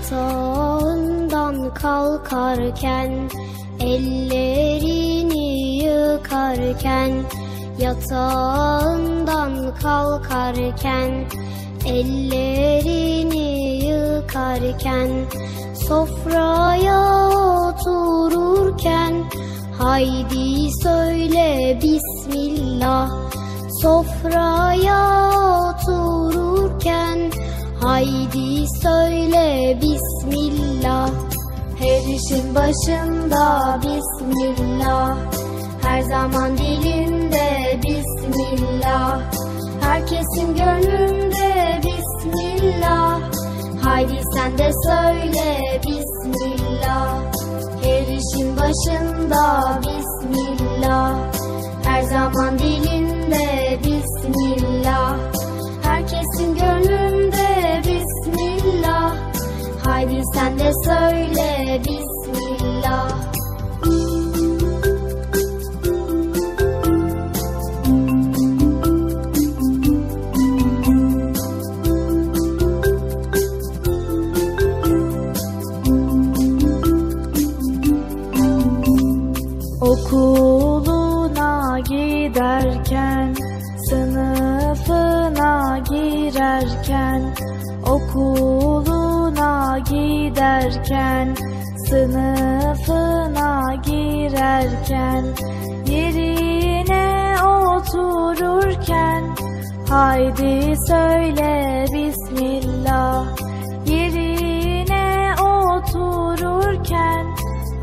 Yatağından kalkarken Ellerini yıkarken Yatağından kalkarken Ellerini yıkarken Sofraya otururken Haydi söyle Bismillah. Sofraya otururken Haydi söyle Bismillah. Her işin başında Bismillah. Her zaman dilinde Bismillah. Herkesin gönlünde Bismillah. Haydi sen de söyle Bismillah. Her işin başında Bismillah. Her zaman dilinde Bismillah Herkesin gönlünde Bismillah. Haydi sen de söyle Bismillah giderken, sınıfına girerken, yerine otururken, haydi söyle Bismillah, yerine otururken,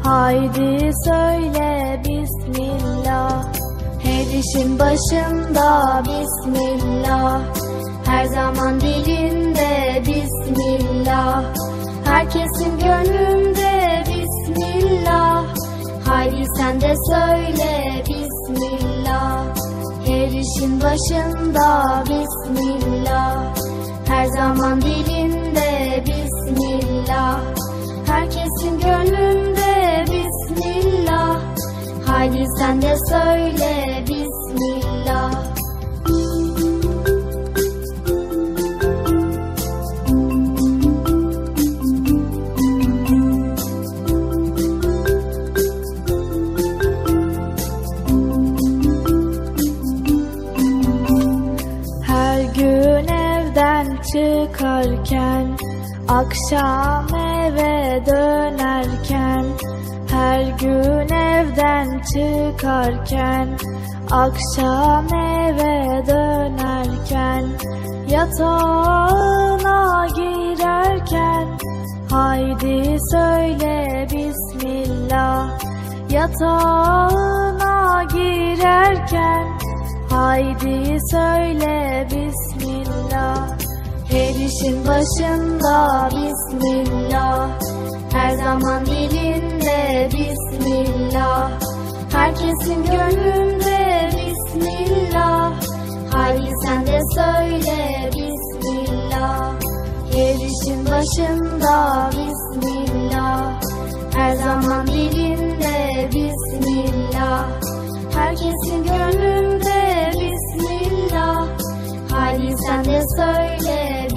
Haydi söyle Bismillah. Her işin başında Bismillah. Her zaman dilinde Bismillah Herkesin gönlünde Bismillah. Haydi sen de söyle Bismillah. Her işin başında Bismillah. Her zaman dilinde Bismillah. Herkesin gönlünde Bismillah. Haydi sen de söyle Bismillah Akşam eve dönerken Her gün evden çıkarken Akşam eve dönerken Yatağına girerken Haydi söyle Bismillah Yatağına girerken Haydi söyle Bismillah işin başında Bismillah. Her zaman dilinde Bismillah. Herkesin gönlünde Bismillah. Haydi sen de söyle Bismillah. Her işin başında Bismillah. Her zaman dilinde Bismillah. Herkesin gönlünde Bismillah. Haydi sen de söyle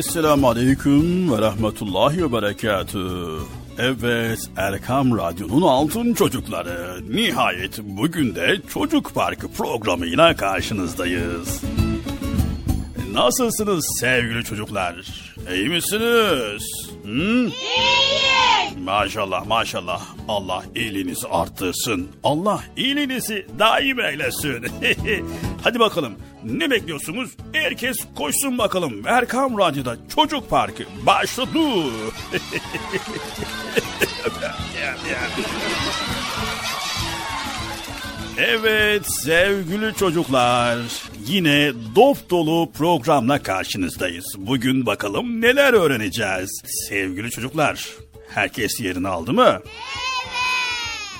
Esselamu Aleyküm ve Rahmetullahi ve Berekatü. Evet, Erkam Radyo'nun altın çocukları. Nihayet bugün de Çocuk Parkı programıyla karşınızdayız. Nasılsınız sevgili çocuklar? İyi misiniz? Hı? Maşallah maşallah. Allah iyiliğinizi arttırsın. Allah iyiliğinizi daim eylesin. Hadi bakalım ne bekliyorsunuz? Herkes koşsun bakalım. Erkam Radyo'da Çocuk Parkı başladı. Evet sevgili çocuklar yine dop dolu programla karşınızdayız. Bugün bakalım neler öğreneceğiz. Sevgili çocuklar herkes yerini aldı mı?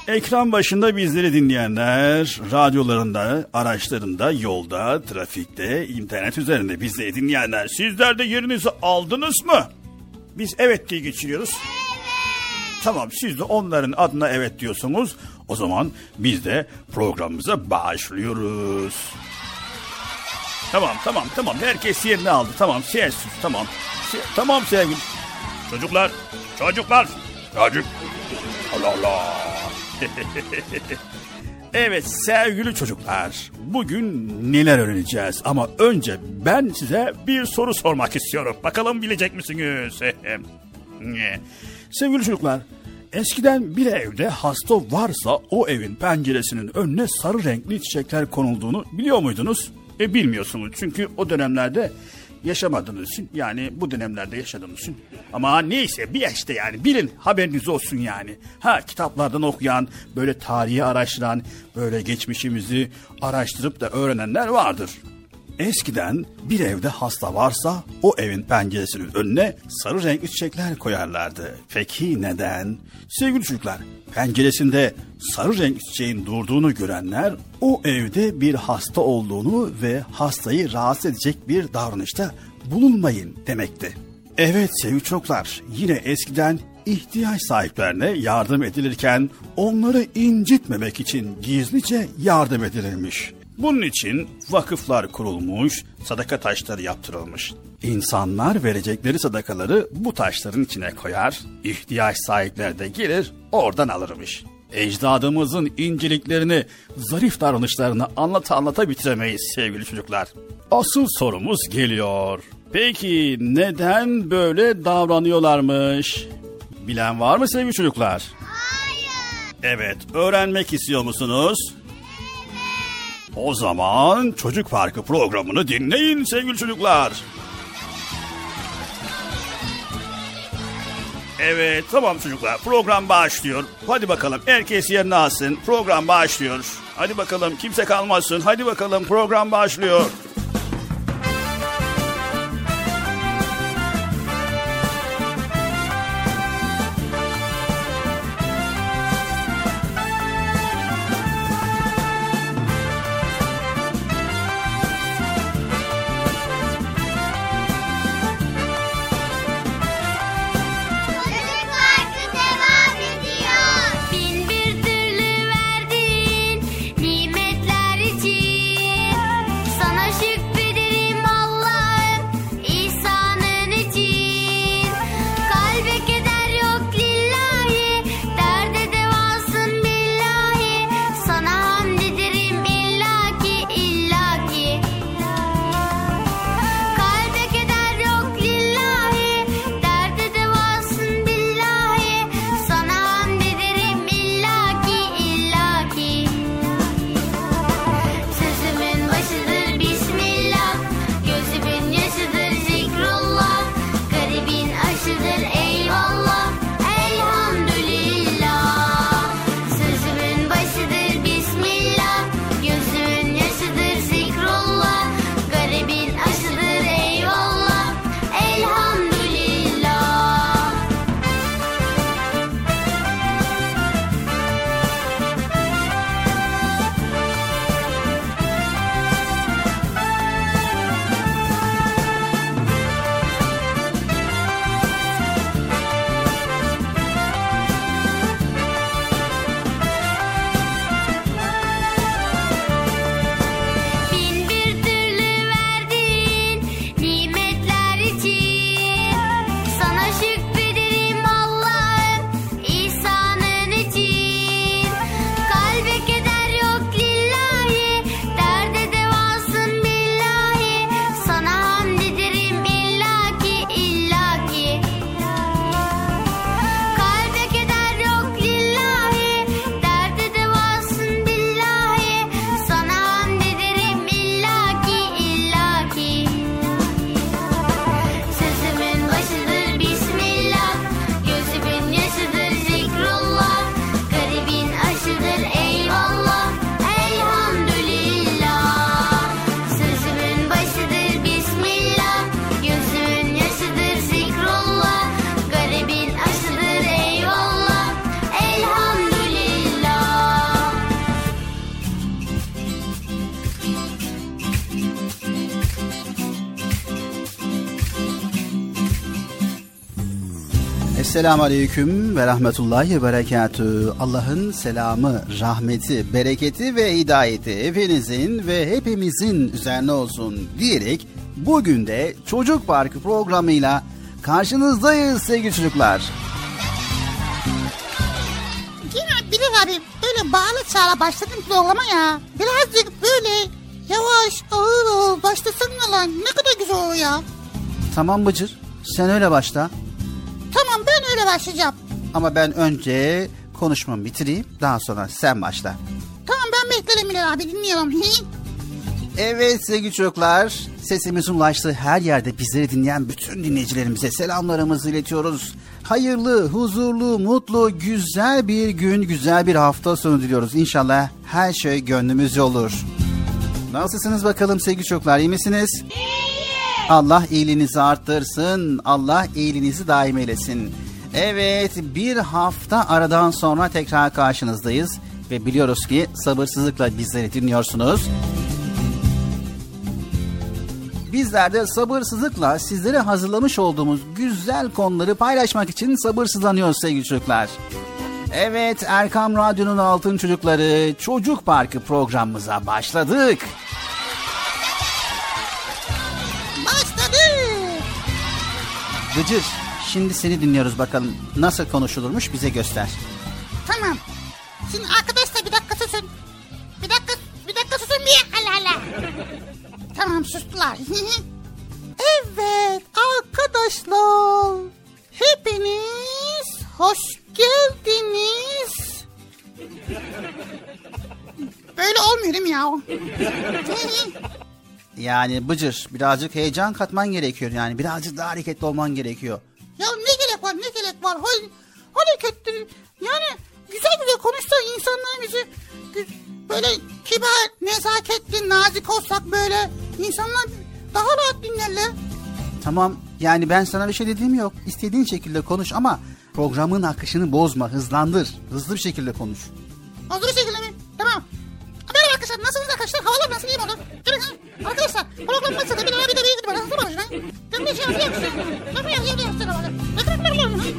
Ekran başında bizleri dinleyenler, radyolarında, araçlarında, yolda, trafikte, internet üzerinde bizleri dinleyenler sizler de yerinizi aldınız mı? Biz evet diye geçiriyoruz. Tamam siz de onların adına evet diyorsunuz. O zaman biz de programımıza başlıyoruz. Tamam tamam tamam herkes yerini aldı. Tamam sessiz tamam. Se- tamam sevgili. Çocuklar çocuklar çocuk. Allah Allah. evet sevgili çocuklar bugün neler öğreneceğiz ama önce ben size bir soru sormak istiyorum. Bakalım bilecek misiniz? sevgili çocuklar eskiden bir evde hasta varsa o evin penceresinin önüne sarı renkli çiçekler konulduğunu biliyor muydunuz? E bilmiyorsunuz çünkü o dönemlerde yaşamadığınız için yani bu dönemlerde yaşadığınız için ama neyse bir işte yani bilin haberiniz olsun yani. Ha kitaplardan okuyan böyle tarihi araştıran böyle geçmişimizi araştırıp da öğrenenler vardır. Eskiden bir evde hasta varsa o evin penceresinin önüne sarı renkli çiçekler koyarlardı. Peki neden? Sevgili çocuklar, penceresinde sarı renkli çiçeğin durduğunu görenler o evde bir hasta olduğunu ve hastayı rahatsız edecek bir davranışta bulunmayın demekti. Evet sevgili çocuklar, yine eskiden ihtiyaç sahiplerine yardım edilirken onları incitmemek için gizlice yardım edilirmiş. Bunun için vakıflar kurulmuş, sadaka taşları yaptırılmış. İnsanlar verecekleri sadakaları bu taşların içine koyar, ihtiyaç sahipleri de gelir oradan alırmış. Ecdadımızın inceliklerini, zarif davranışlarını anlata anlata bitiremeyiz sevgili çocuklar. Asıl sorumuz geliyor. Peki neden böyle davranıyorlarmış? Bilen var mı sevgili çocuklar? Hayır. Evet, öğrenmek istiyor musunuz? O zaman Çocuk Parkı programını dinleyin sevgili çocuklar. Evet tamam çocuklar program başlıyor. Hadi bakalım herkes yerine alsın. Program başlıyor. Hadi bakalım kimse kalmasın. Hadi bakalım program başlıyor. Esselamu Aleyküm ve Rahmetullahi ve Berekatü. Allah'ın selamı, rahmeti, bereketi ve hidayeti hepinizin ve hepimizin üzerine olsun diyerek bugün de Çocuk Parkı programıyla karşınızdayız sevgili çocuklar. Yine Bilal abi böyle bağlı çağla başladın programa ya. Birazcık böyle yavaş ağır ağır başlasana lan. Ne kadar güzel olur ya. Tamam Bıcır sen öyle başla başlayacağım. ama ben önce konuşmamı bitireyim daha sonra sen başla. Tamam ben beklerim Bilal abi dinliyorum. Evet sevgili çocuklar, sesimizin ulaştığı her yerde bizleri dinleyen bütün dinleyicilerimize selamlarımızı iletiyoruz. Hayırlı, huzurlu, mutlu, güzel bir gün, güzel bir hafta sonu diliyoruz. İnşallah her şey gönlümüzce olur. Nasılsınız bakalım sevgili çocuklar, iyi misiniz? Allah iyiliğinizi arttırsın, Allah iyiliğinizi daim eylesin. Evet, bir hafta aradan sonra tekrar karşınızdayız ve biliyoruz ki sabırsızlıkla bizleri dinliyorsunuz. Bizler de sabırsızlıkla sizlere hazırlamış olduğumuz güzel konuları paylaşmak için sabırsızlanıyoruz sevgili çocuklar. Evet Erkam Radyo'nun Altın Çocukları Çocuk Parkı programımıza başladık. Başladı. Gıcır şimdi seni dinliyoruz bakalım nasıl konuşulurmuş bize göster. Tamam. Şimdi arkadaşlar bir dakika susun. Bir dakika, bir dakika susun bir. Allah Allah. Tamam sustular. evet arkadaşlar. Hepiniz hoş geldiniz. Böyle olmuyor değil mi ya? Yani Bıcır birazcık heyecan katman gerekiyor yani birazcık daha hareketli olman gerekiyor. Ya ne gerek var ne gerek var? Hal, hareketli. Yani güzel güzel konuşsa insanlar bizi böyle kibar, nezaketli, nazik olsak böyle insanlar daha rahat dinlerler. Tamam yani ben sana bir şey dediğim yok. İstediğin şekilde konuş ama programın akışını bozma hızlandır. Hızlı bir şekilde konuş. Hazır şekilde mi? Tamam. Arkadaşlar. Nasılsınız arkadaşlar? Havalar nasıl? İyi ha. Arkadaşlar program nasıl? Bir de bir bana hızlı konuşun. Gelin de şey yapıyor musun? Yapıyor yapıyor yapıyor. Ne kadar biliyor musun?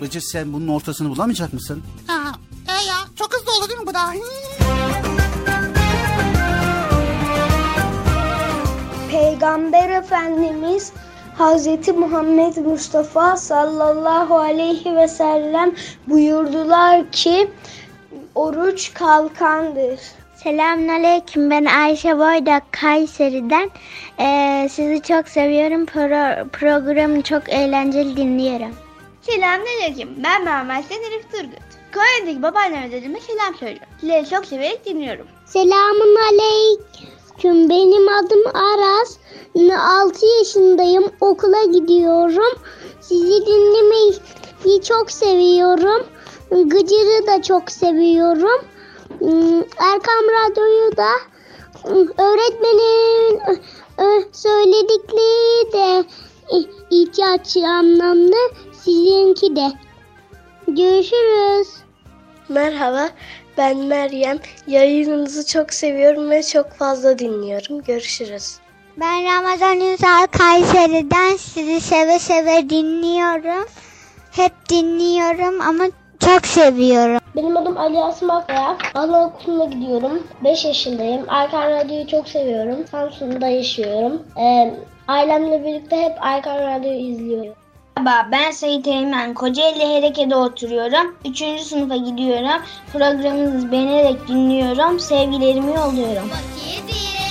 Bıcır sen bunun ortasını bulamayacak mısın? Ha. E ya çok hızlı oldu değil mi bu da? Peygamber Efendimiz Hazreti Muhammed Mustafa sallallahu aleyhi ve sellem buyurdular ki oruç kalkandır. Selamünaleyküm. Ben Ayşe Boydak Kayseri'den. Ee, sizi çok seviyorum. Pro- programı çok eğlenceli dinliyorum. Selamünaleyküm. Ben Mehmet Elif Turgut. Konya'daki babaanneme dedeme selam söylüyorum. Sizleri çok severek dinliyorum. Selamun aleyküm. Benim adım Aras. 6 yaşındayım. Okula gidiyorum. Sizi dinlemeyi çok seviyorum. Gıcır'ı da çok seviyorum. Hmm, Erkam Radyo'yu da hmm, öğretmenin ö, söyledikleri de i- ihtiyaç anlamda sizinki de. Görüşürüz. Merhaba. Ben Meryem. Yayınınızı çok seviyorum ve çok fazla dinliyorum. Görüşürüz. Ben Ramazan Ünsal Kayseri'den sizi seve seve dinliyorum. Hep dinliyorum ama çok seviyorum. Benim adım Ali Asma Kaya. Anaokuluna gidiyorum. 5 yaşındayım. Erkan Radyo'yu çok seviyorum. Samsun'da yaşıyorum. Ee, ailemle birlikte hep Erkan Radyo'yu izliyorum. Merhaba ben Sait Eymen. Kocaeli Hereke'de oturuyorum. Üçüncü sınıfa gidiyorum. Programınızı beğenerek dinliyorum. Sevgilerimi yolluyorum. Vakit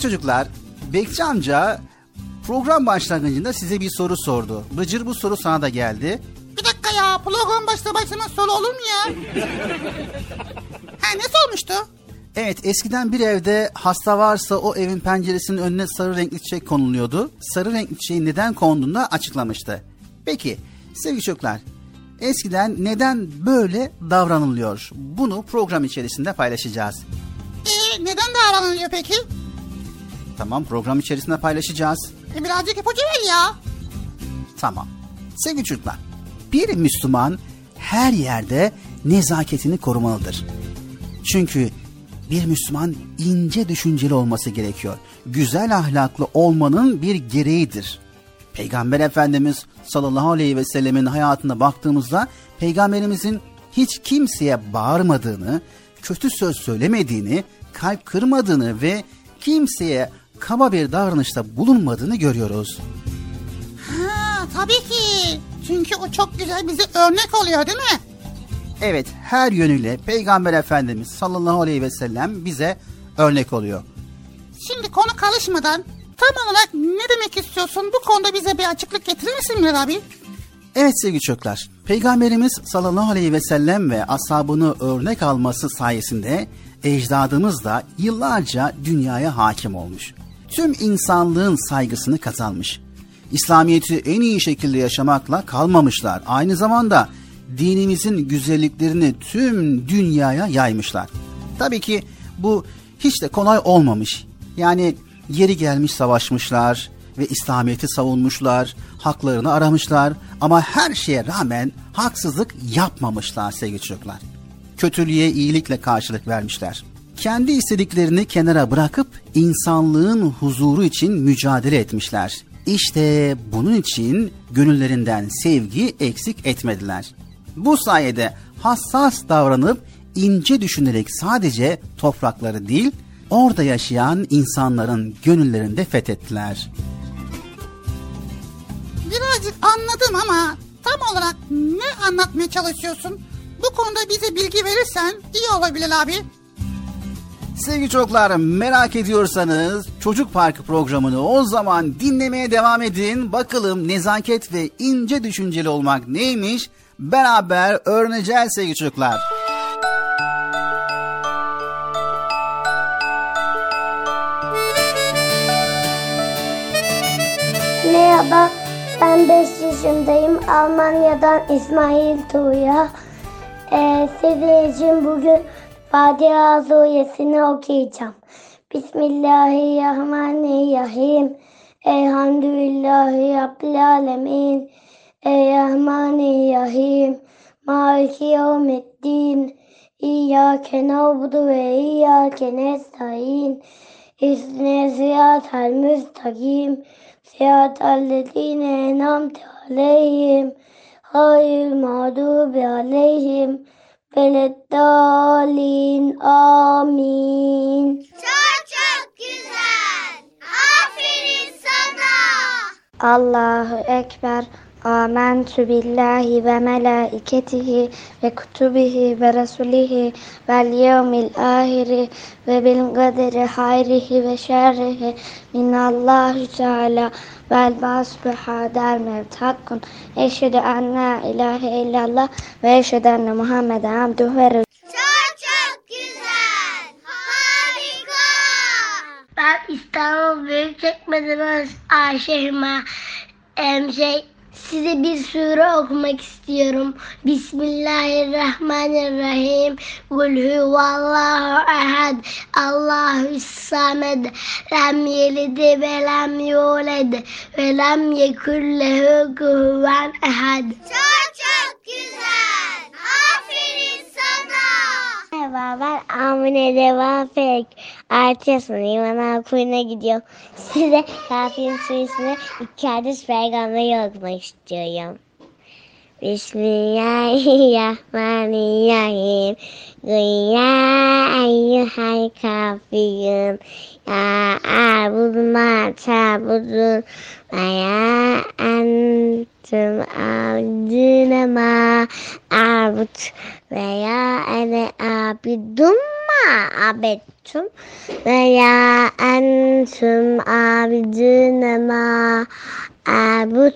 Sevgili çocuklar, Bekçi amca program başlangıcında size bir soru sordu. Bıcır bu soru sana da geldi. Bir dakika ya program başlamaz soru olur mu ya? ha ne sormuştu? Evet eskiden bir evde hasta varsa o evin penceresinin önüne sarı renkli çiçek konuluyordu. Sarı renkli çiçeğin neden konduğunu da açıklamıştı. Peki sevgili çocuklar eskiden neden böyle davranılıyor? Bunu program içerisinde paylaşacağız. Ee, neden davranılıyor peki? Tamam program içerisinde paylaşacağız. E, birazcık ipucu ver ya. Tamam. Sevgili çocuklar, bir Müslüman her yerde nezaketini korumalıdır. Çünkü bir Müslüman ince düşünceli olması gerekiyor. Güzel ahlaklı olmanın bir gereğidir. Peygamber Efendimiz sallallahu aleyhi ve sellemin hayatına baktığımızda peygamberimizin hiç kimseye bağırmadığını, kötü söz söylemediğini, kalp kırmadığını ve kimseye kaba bir davranışta bulunmadığını görüyoruz. Ha tabii ki. Çünkü o çok güzel bize örnek oluyor değil mi? Evet her yönüyle Peygamber Efendimiz sallallahu aleyhi ve sellem bize örnek oluyor. Şimdi konu karışmadan tam olarak ne demek istiyorsun? Bu konuda bize bir açıklık getirir misin Murat abi? Evet sevgili çocuklar, Peygamberimiz sallallahu aleyhi ve sellem ve ashabını örnek alması sayesinde ecdadımız da yıllarca dünyaya hakim olmuş. Tüm insanlığın saygısını kazanmış. İslamiyet'i en iyi şekilde yaşamakla kalmamışlar. Aynı zamanda dinimizin güzelliklerini tüm dünyaya yaymışlar. Tabii ki bu hiç de kolay olmamış. Yani yeri gelmiş savaşmışlar ve İslamiyet'i savunmuşlar, haklarını aramışlar ama her şeye rağmen haksızlık yapmamışlar sevgili çocuklar. Kötülüğe iyilikle karşılık vermişler. Kendi istediklerini kenara bırakıp insanlığın huzuru için mücadele etmişler. İşte bunun için gönüllerinden sevgi eksik etmediler. Bu sayede hassas davranıp ince düşünerek sadece toprakları değil, orada yaşayan insanların gönüllerinde fethettiler. Birazcık anladım ama tam olarak ne anlatmaya çalışıyorsun? Bu konuda bize bilgi verirsen iyi olabilir abi. Sevgili çocuklar merak ediyorsanız Çocuk Parkı programını o zaman dinlemeye devam edin. Bakalım nezaket ve ince düşünceli olmak neymiş beraber öğreneceğiz sevgili çocuklar. Merhaba, ben 5 yaşındayım. Almanya'dan İsmail Tuğya. Ee, için bugün Fatiha suresini okuyacağım. Bismillahirrahmanirrahim. Elhamdülillahi Rabbil Alemin. Errahmanirrahim. Maliki yevmiddin. İyyâke na'budu ve iyyâke nestaîn. İhdinas sıratal müstakim. Sıratal lezîne en'amte aleyhim. Hayril mağdubi aleyhim. Veleddallin. Amin. Çok çok güzel. Aferin sana. Allahu Ekber. Âmentü billahi ve melâiketihi ve kutubihi ve resulihi vel yevmil ahiri ve bil kaderi hayrihi ve şerrihi minallahi teala vel basbı hadar mevt hakkun. Eşhedü en la ilahe illallah ve eşhedü enne Muhammeden abduhu ve. Çok çok güzel. Harika. Ben İstanbul Büyükçekmece'den Ayşe Hüma. Şey, size bir sure okumak istiyorum. Bismillahirrahmanirrahim. Kul huvallahu ehad. Allahu samed. Lem yelid ve lem yulad. Ve lem yekun lehu kuhuven ehad. Çok çok güzel. Aferin sana. Merhaba ben Amine Devafek. Altı yaşındayım. Anaokuluna gidiyorum. Size Kafir'in suresini iki hadis peygamberi okumak istiyorum. Bismillahirrahmanirrahim. Kul ya eyyuhel kafirun. Ya abudu tabudun. Ve ya entum abdune ma abud. Ve ya ene abidum ma abettum. Ve ya entum abidune ma abud.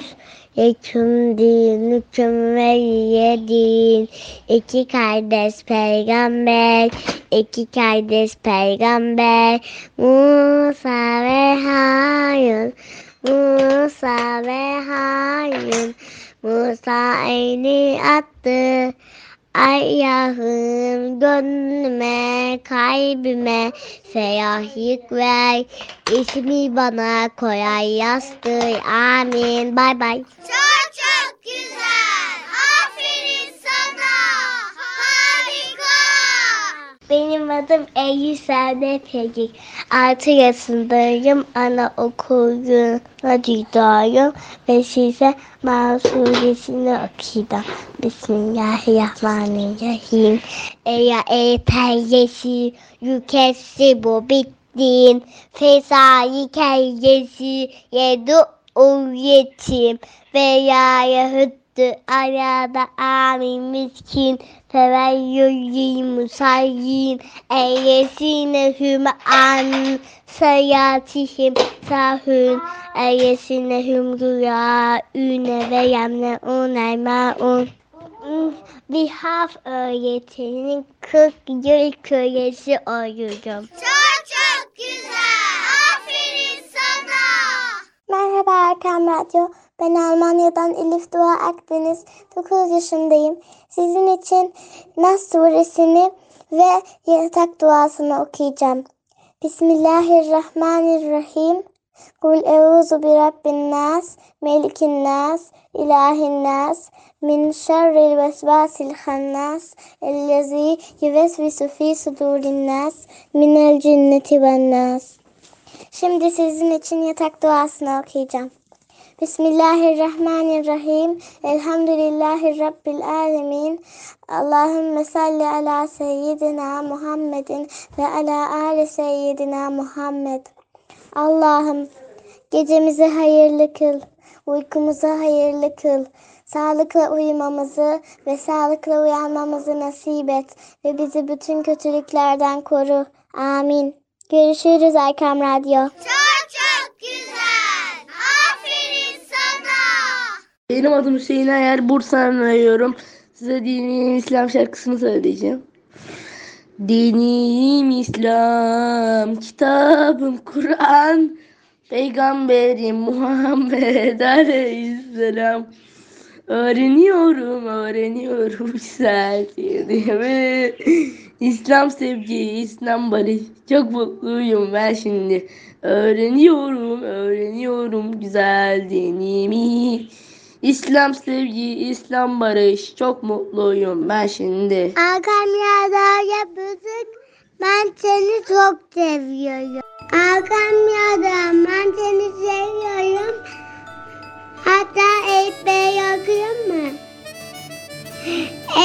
Hüküm din, hüküm veriye din. İki kardeş peygamber, iki kardeş peygamber. Musa ve Harun, Musa ve Harun. Musa elini attı. Ayahım gönlüme, kalbime ferahlık ver. İsmi bana kolay yazdır. Amin. Bay bay. Çok çok güzel. Aferin sana. Harika. Benim adım Eylül Sade Pegik. Altı yaşındayım. Anaokuluna gidiyorum. Ve size Masuresini okuyacağım. Bismillahirrahmanirrahim. Eya ey peyyesi yükesi bu bittin. Fesai kellesi yedu yetim. Veya yahüttü arada amin miskin. Feveyyüzî musayyin. Eyyesine hüm an sayatihim sahün. Eyyesine hüm rüyâüne ve yemne unay ma'un. Bir harf öğretinin 40 yıl kölesi oluyorum. Çok çok güzel. Aferin sana. Merhaba Erkan Radyo. Ben Almanya'dan Elif Dua Akdeniz. 9 yaşındayım. Sizin için Nas suresini ve yatak duasını okuyacağım. Bismillahirrahmanirrahim. Kul euzu bi rabbin nas, melikin nas, ilahin nas, min şerril vesvasil hannas, ellezi yuvesvisu fi sudurin nas, minel cinneti ven nas. Şimdi sizin için yatak duasını okuyacağım. Bismillahirrahmanirrahim. Elhamdülillahi Rabbil alemin. Allahümme salli ala seyyidina Muhammedin ve ala ali seyyidina Muhammed. Allah'ım gecemizi hayırlı kıl, uykumuzu hayırlı kıl. Sağlıkla uyumamızı ve sağlıkla uyanmamızı nasip et ve bizi bütün kötülüklerden koru. Amin. Görüşürüz Erkam Radyo. Çok çok güzel. Sana. Benim adım Hüseyin Ayer. Bursa'dan arıyorum. Size dini İslam şarkısını söyleyeceğim. Dinim İslam, kitabım Kur'an, Peygamberim Muhammed Aleyhisselam. Öğreniyorum, öğreniyorum dinimi. İslam sevgi, İslam barış. Çok mutluyum ben şimdi. Öğreniyorum, öğreniyorum güzel dinimi. İslam sevgi, İslam barış. Çok mutluyum ben şimdi. Erkam Radyo yapıyorsun. Ben seni çok seviyorum. Erkam Radyo ben seni seviyorum. Hatta Eyüp Bey okuyayım mı?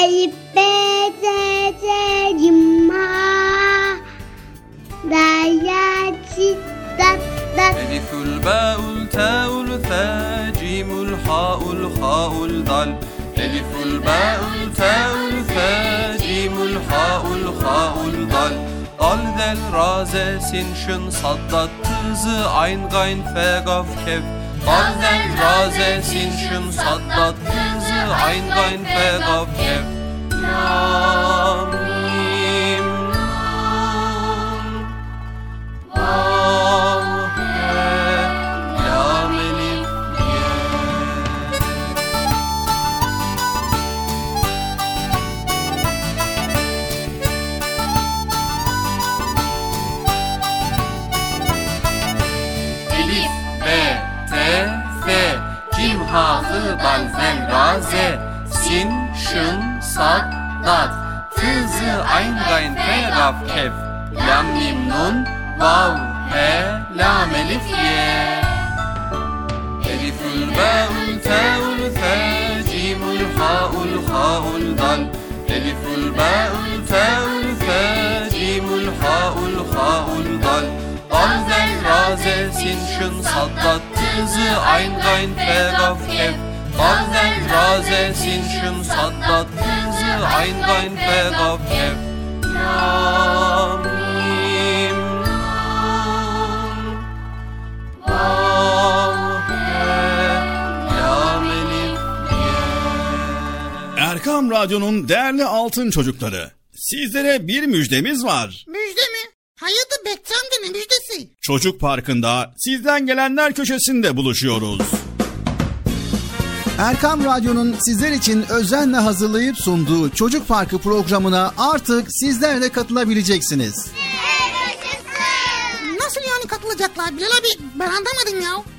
Eyüp Bey teyzeciğim ha. Derya çitat tat. ألف الباء التاء الثاء جيم الحاء الخاء الضل ألف الباء التاء الثاء جيم الحاء الخاء الضل ضل ذل راز سين شن صدت تز عين غين فا قاف كف ضل ذل راز سين شن صدت تز عين غين فا قاف كف يا ميم Cim, Ha, Hı, Dal, Zel, Ra, Z, Sin, Şın, Sad, Dat, Tı, Zı, Ayn, Gayn, Fe, Kef, Lam, Mim, Nun, Vav, He, Lam, Elif, Ye. Elifül, Ba'ül, Te'ül, Fe, Cimül, Ha'ül, Ha'ül, Dal, Elifül, Ba'ül, Te'ül, Fe, Cimül, Ha'ül, Ha'ül, Sinschen Saldat Tilse Einrein Felder Kev Bannel Rase Sinschen Saldat Tilse Einrein Felder Kev Yam im Nam Erkam Radyo'nun değerli altın çocukları, sizlere bir müjdemiz var. Müjde mi? Amca ne müjdesi? Çocuk Parkı'nda sizden gelenler köşesinde buluşuyoruz. Erkam Radyo'nun sizler için özenle hazırlayıp sunduğu Çocuk Parkı programına artık sizler de katılabileceksiniz. Nasıl yani katılacaklar Bilal abi ben anlamadım ya.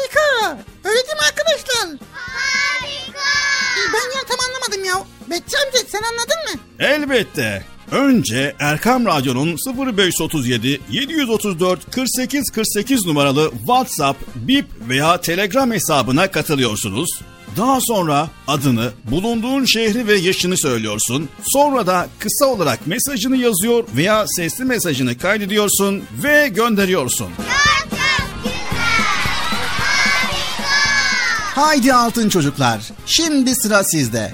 Bekçi amca sen anladın mı? Elbette. Önce Erkam Radyo'nun 0537 734 48 48 numaralı WhatsApp, Bip veya Telegram hesabına katılıyorsunuz. Daha sonra adını, bulunduğun şehri ve yaşını söylüyorsun. Sonra da kısa olarak mesajını yazıyor veya sesli mesajını kaydediyorsun ve gönderiyorsun. Çok çok güzel. Harika. Haydi altın çocuklar, şimdi sıra sizde.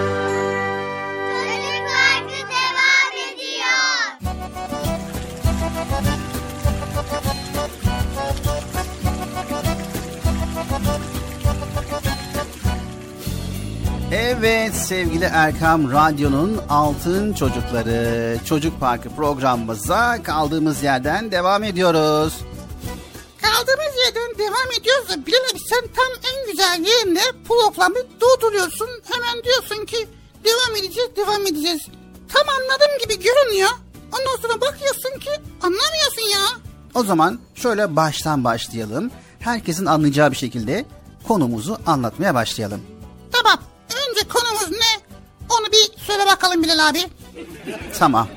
Evet sevgili Erkam Radyo'nun altın çocukları Çocuk Parkı programımıza kaldığımız yerden devam ediyoruz. Kaldığımız yerden devam ediyoruz da Bilal abi sen tam en güzel yerinde programı durduruyorsun. Hemen diyorsun ki devam edeceğiz devam edeceğiz. Tam anladığım gibi görünüyor. Ondan sonra bakıyorsun ki anlamıyorsun ya. O zaman şöyle baştan başlayalım. Herkesin anlayacağı bir şekilde konumuzu anlatmaya başlayalım. Tamam önce konumuz ne? Onu bir söyle bakalım Bilal abi. Tamam.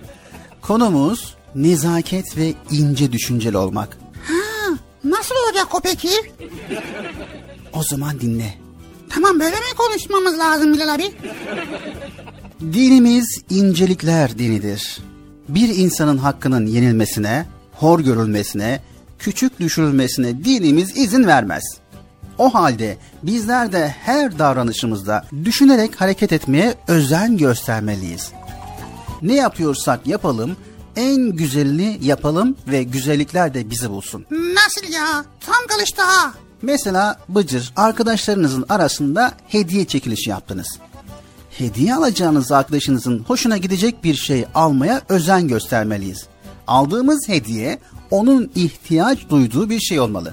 Konumuz nezaket ve ince düşünceli olmak. Ha, nasıl olacak o peki? O zaman dinle. Tamam böyle mi konuşmamız lazım Bilal abi? Dinimiz incelikler dinidir. Bir insanın hakkının yenilmesine, hor görülmesine, küçük düşürülmesine dinimiz izin vermez. O halde bizler de her davranışımızda düşünerek hareket etmeye özen göstermeliyiz. Ne yapıyorsak yapalım, en güzelini yapalım ve güzellikler de bizi bulsun. Nasıl ya? Tam kalıştı ha. Mesela Bıcır, arkadaşlarınızın arasında hediye çekilişi yaptınız. Hediye alacağınız arkadaşınızın hoşuna gidecek bir şey almaya özen göstermeliyiz. Aldığımız hediye onun ihtiyaç duyduğu bir şey olmalı.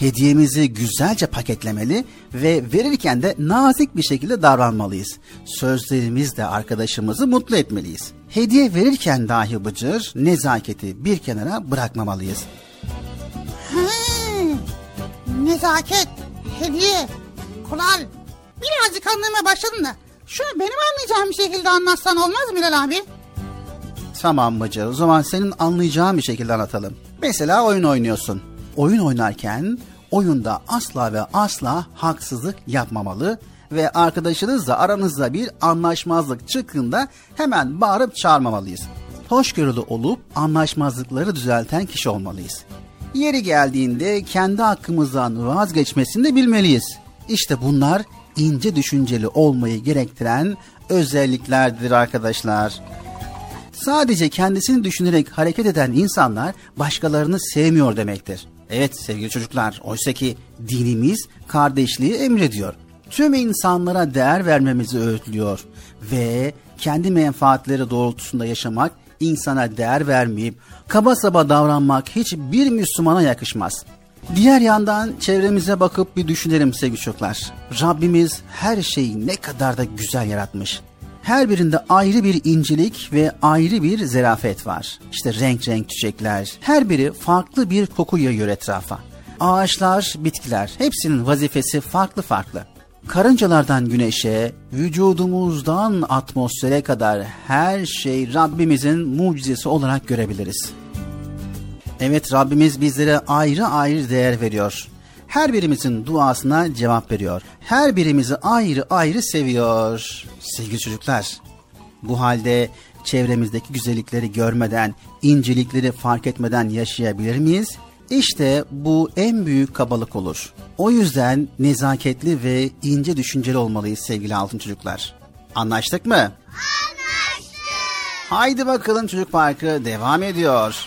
Hediyemizi güzelce paketlemeli ve verirken de nazik bir şekilde davranmalıyız. Sözlerimizle arkadaşımızı mutlu etmeliyiz. Hediye verirken dahi bıcır, nezaketi bir kenara bırakmamalıyız. Hmm, nezaket, hediye, kural. Birazcık anlamaya başladım da. Şunu benim anlayacağım bir şekilde anlatsan olmaz mı Bilal abi? Tamam Bıcır, o zaman senin anlayacağın bir şekilde anlatalım. Mesela oyun oynuyorsun. Oyun oynarken oyunda asla ve asla haksızlık yapmamalı ve arkadaşınızla aranızda bir anlaşmazlık çıktığında hemen bağırıp çağırmamalıyız. Hoşgörülü olup anlaşmazlıkları düzelten kişi olmalıyız. Yeri geldiğinde kendi hakkımızdan vazgeçmesini de bilmeliyiz. İşte bunlar ince düşünceli olmayı gerektiren özelliklerdir arkadaşlar. Sadece kendisini düşünerek hareket eden insanlar başkalarını sevmiyor demektir. Evet sevgili çocuklar, oysa ki dinimiz kardeşliği emrediyor. Tüm insanlara değer vermemizi öğütlüyor ve kendi menfaatleri doğrultusunda yaşamak, insana değer vermeyip kaba saba davranmak hiçbir Müslümana yakışmaz. Diğer yandan çevremize bakıp bir düşünelim sevgili çocuklar. Rabbimiz her şeyi ne kadar da güzel yaratmış. Her birinde ayrı bir incelik ve ayrı bir zerafet var. İşte renk renk çiçekler, her biri farklı bir koku yayıyor etrafa. Ağaçlar, bitkiler, hepsinin vazifesi farklı farklı. Karıncalardan güneşe, vücudumuzdan atmosfere kadar her şey Rabbimizin mucizesi olarak görebiliriz. Evet Rabbimiz bizlere ayrı ayrı değer veriyor. Her birimizin duasına cevap veriyor. Her birimizi ayrı ayrı seviyor. Sevgili çocuklar, bu halde çevremizdeki güzellikleri görmeden, incelikleri fark etmeden yaşayabilir miyiz? İşte bu en büyük kabalık olur. O yüzden nezaketli ve ince düşünceli olmalıyız sevgili altın çocuklar. Anlaştık mı? Anlaştık. Haydi bakalım çocuk parkı devam ediyor.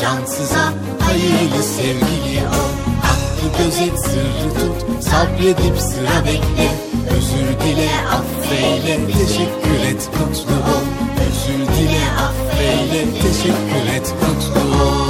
cansıza, hayırlı sevgili ol. Hakkı gözet, sırrı tut, sabredip sıra bekle. Özür dile, affeyle, teşekkür et, mutlu ol. Özür dile, affeyle, teşekkür et, mutlu ol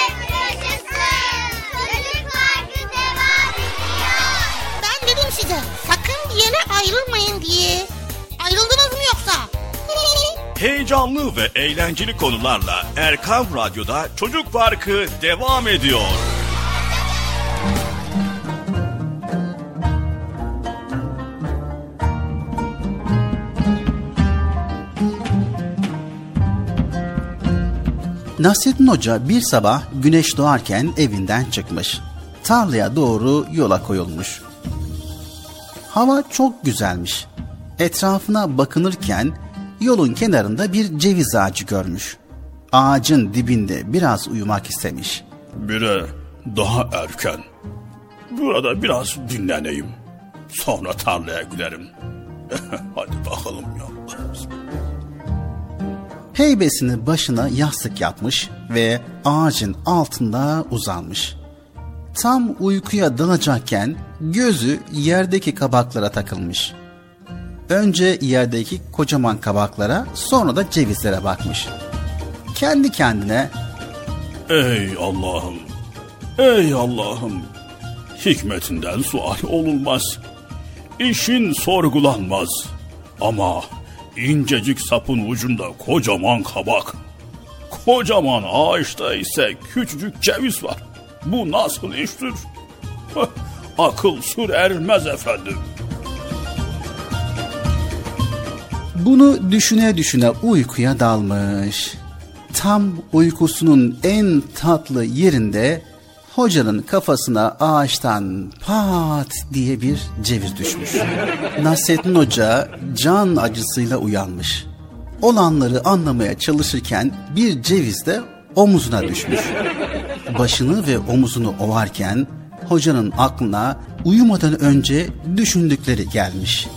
ayrılmayın diye. Ayrıldınız mı yoksa? Heyecanlı ve eğlenceli konularla Erkam Radyo'da Çocuk Parkı devam ediyor. Nasrettin Hoca bir sabah güneş doğarken evinden çıkmış. Tarlaya doğru yola koyulmuş. Hava çok güzelmiş. Etrafına bakınırken yolun kenarında bir ceviz ağacı görmüş. Ağacın dibinde biraz uyumak istemiş. Bire daha erken. Burada biraz dinleneyim. Sonra tarlaya giderim. Hadi bakalım ya. Heybesini başına yastık yapmış ve ağacın altında uzanmış. Tam uykuya dalacakken gözü yerdeki kabaklara takılmış. Önce yerdeki kocaman kabaklara sonra da cevizlere bakmış. Kendi kendine Ey Allah'ım! Ey Allah'ım! Hikmetinden sual olunmaz. İşin sorgulanmaz. Ama incecik sapın ucunda kocaman kabak. Kocaman ağaçta ise küçücük ceviz var. Bu nasıl iştir? Akıl sır ermez efendim. Bunu düşüne düşüne uykuya dalmış. Tam uykusunun en tatlı yerinde hocanın kafasına ağaçtan pat diye bir ceviz düşmüş. Nasrettin Hoca can acısıyla uyanmış. Olanları anlamaya çalışırken bir ceviz de omuzuna düşmüş. Başını ve omuzunu ovarken hocanın aklına uyumadan önce düşündükleri gelmiş.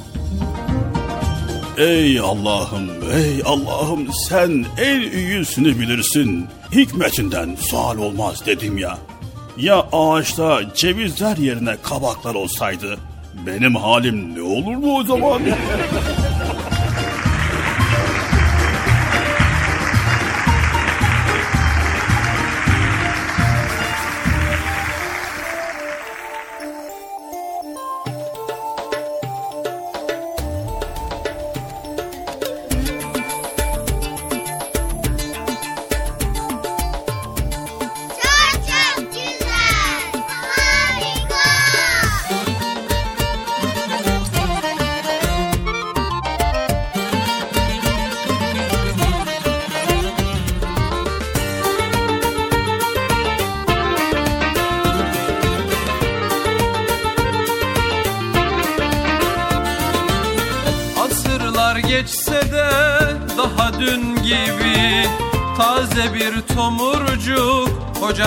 Ey Allah'ım, ey Allah'ım sen en iyisini bilirsin. Hikmetinden sual olmaz dedim ya. Ya ağaçta cevizler yerine kabaklar olsaydı benim halim ne olurdu o zaman?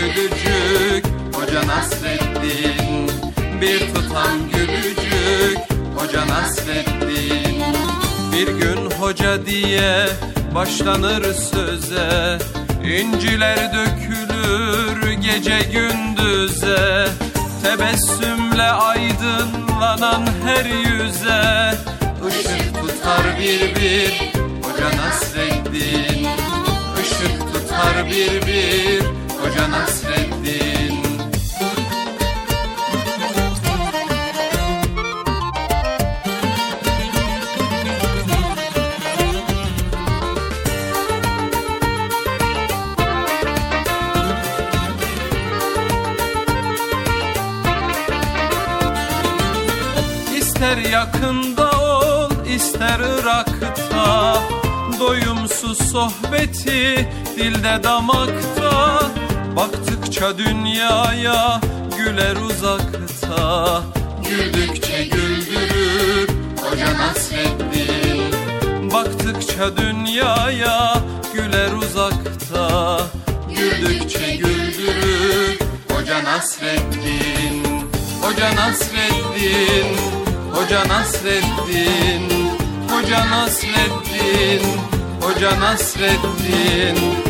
gülücük Hoca Nasreddin Bir tutam gülücük Hoca Nasreddin Bir gün hoca diye başlanır söze İnciler dökülür gece gündüze. Tebessümle aydınlanan her yüze Işık tutar bir bir Hoca Nasreddin Işık tutar bir bir Hoca Nasreddin. İster yakında ol ister Irak'ta. Doyumsuz sohbeti dilde damakta Baktıkça dünyaya güler uzakta Güldükçe güldürür Hoca Nasreddin Baktıkça dünyaya güler uzakta Güldükçe güldürür Hoca Nasreddin Hoca Nasreddin Hoca Nasreddin Hoca Nasreddin Hoca Nasreddin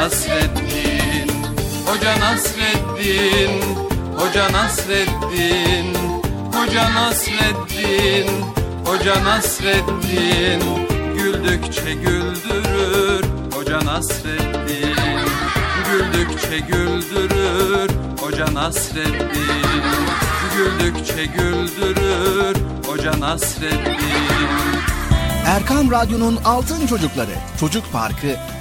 Nasreddin Hoca Nasreddin Hoca Nasreddin Hoca Nasreddin Hoca Nasreddin. Güldükçe güldürür Hoca Nasreddin. Güldükçe güldürür Hoca Nasreddin. Güldükçe güldürür Hoca Nasreddin. Erkam Radyo'nun Altın Çocukları Çocuk Parkı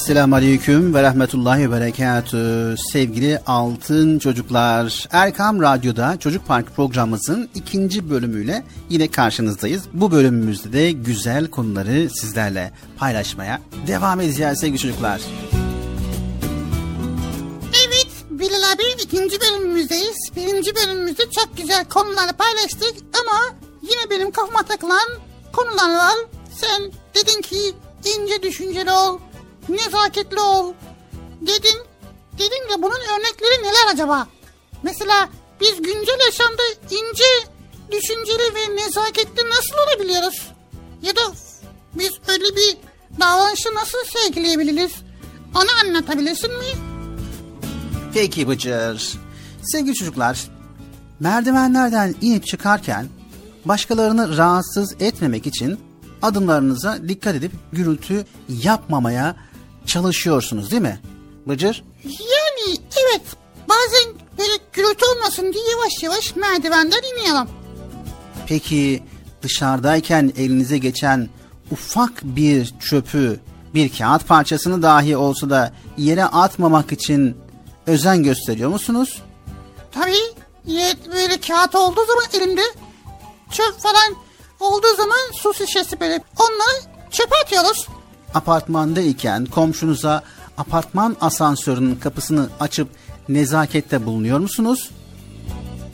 Esselamu Aleyküm ve Rahmetullahi ve Berekatü. Sevgili altın çocuklar, Erkam Radyo'da Çocuk Park programımızın ikinci bölümüyle yine karşınızdayız. Bu bölümümüzde de güzel konuları sizlerle paylaşmaya devam edeceğiz sevgili çocuklar. Evet Bilal abi ikinci bölümümüzdeyiz. Birinci bölümümüzde çok güzel konuları paylaştık ama yine benim kafama takılan konular var. Sen dedin ki ince düşünceli ol, nezaketli ol dedin. Dedin de bunun örnekleri neler acaba? Mesela biz güncel yaşamda ince, düşünceli ve nezaketli nasıl olabiliyoruz? Ya da biz öyle bir davranışı nasıl sergileyebiliriz? Onu anlatabilirsin mi? Peki Bıcır. Sevgili çocuklar, merdivenlerden inip çıkarken başkalarını rahatsız etmemek için adımlarınıza dikkat edip gürültü yapmamaya çalışıyorsunuz değil mi? Bıcır? Yani evet bazen böyle gürültü olmasın diye yavaş yavaş merdivenden iniyorum. Peki dışarıdayken elinize geçen ufak bir çöpü, bir kağıt parçasını dahi olsa da yere atmamak için özen gösteriyor musunuz? Tabii evet, böyle kağıt olduğu zaman elimde çöp falan olduğu zaman su şişesi böyle onları çöpe atıyoruz. Apartmandayken komşunuza apartman asansörünün kapısını açıp nezakette bulunuyor musunuz?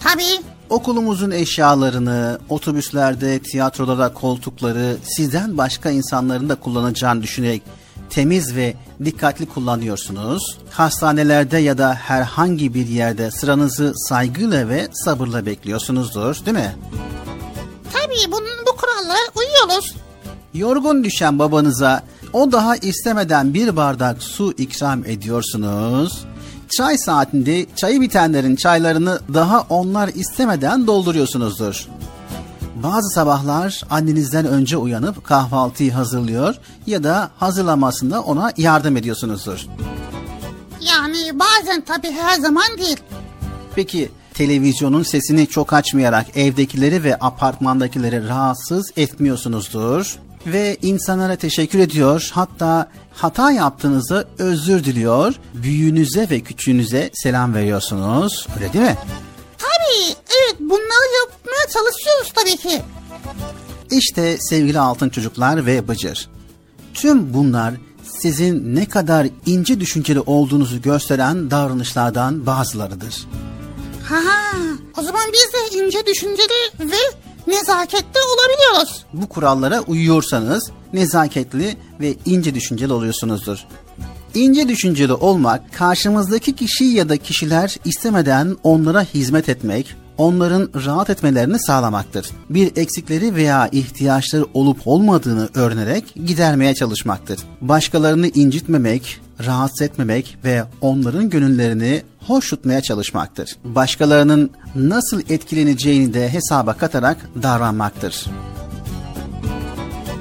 Tabii. Okulumuzun eşyalarını, otobüslerde, tiyatrolarda koltukları sizden başka insanların da kullanacağını düşünerek temiz ve dikkatli kullanıyorsunuz. Hastanelerde ya da herhangi bir yerde sıranızı saygıyla ve sabırla bekliyorsunuzdur, değil mi? Tabii bunun bu kurallara uyuyoruz. Yorgun düşen babanıza o daha istemeden bir bardak su ikram ediyorsunuz. Çay saatinde çayı bitenlerin çaylarını daha onlar istemeden dolduruyorsunuzdur. Bazı sabahlar annenizden önce uyanıp kahvaltıyı hazırlıyor ya da hazırlamasında ona yardım ediyorsunuzdur. Yani bazen tabii her zaman değil. Peki televizyonun sesini çok açmayarak evdekileri ve apartmandakileri rahatsız etmiyorsunuzdur ve insanlara teşekkür ediyor. Hatta hata yaptığınızda özür diliyor. Büyüğünüze ve küçüğünüze selam veriyorsunuz. Öyle değil mi? Tabii evet bunları yapmaya çalışıyoruz tabii ki. İşte sevgili altın çocuklar ve Bıcır. Tüm bunlar sizin ne kadar ince düşünceli olduğunuzu gösteren davranışlardan bazılarıdır. Ha, o zaman biz de ince düşünceli ve nezaketli olabiliyoruz. Bu kurallara uyuyorsanız nezaketli ve ince düşünceli oluyorsunuzdur. İnce düşünceli olmak, karşımızdaki kişi ya da kişiler istemeden onlara hizmet etmek, onların rahat etmelerini sağlamaktır. Bir eksikleri veya ihtiyaçları olup olmadığını öğrenerek gidermeye çalışmaktır. Başkalarını incitmemek, rahatsız etmemek ve onların gönüllerini hoş tutmaya çalışmaktır. Başkalarının nasıl etkileneceğini de hesaba katarak davranmaktır.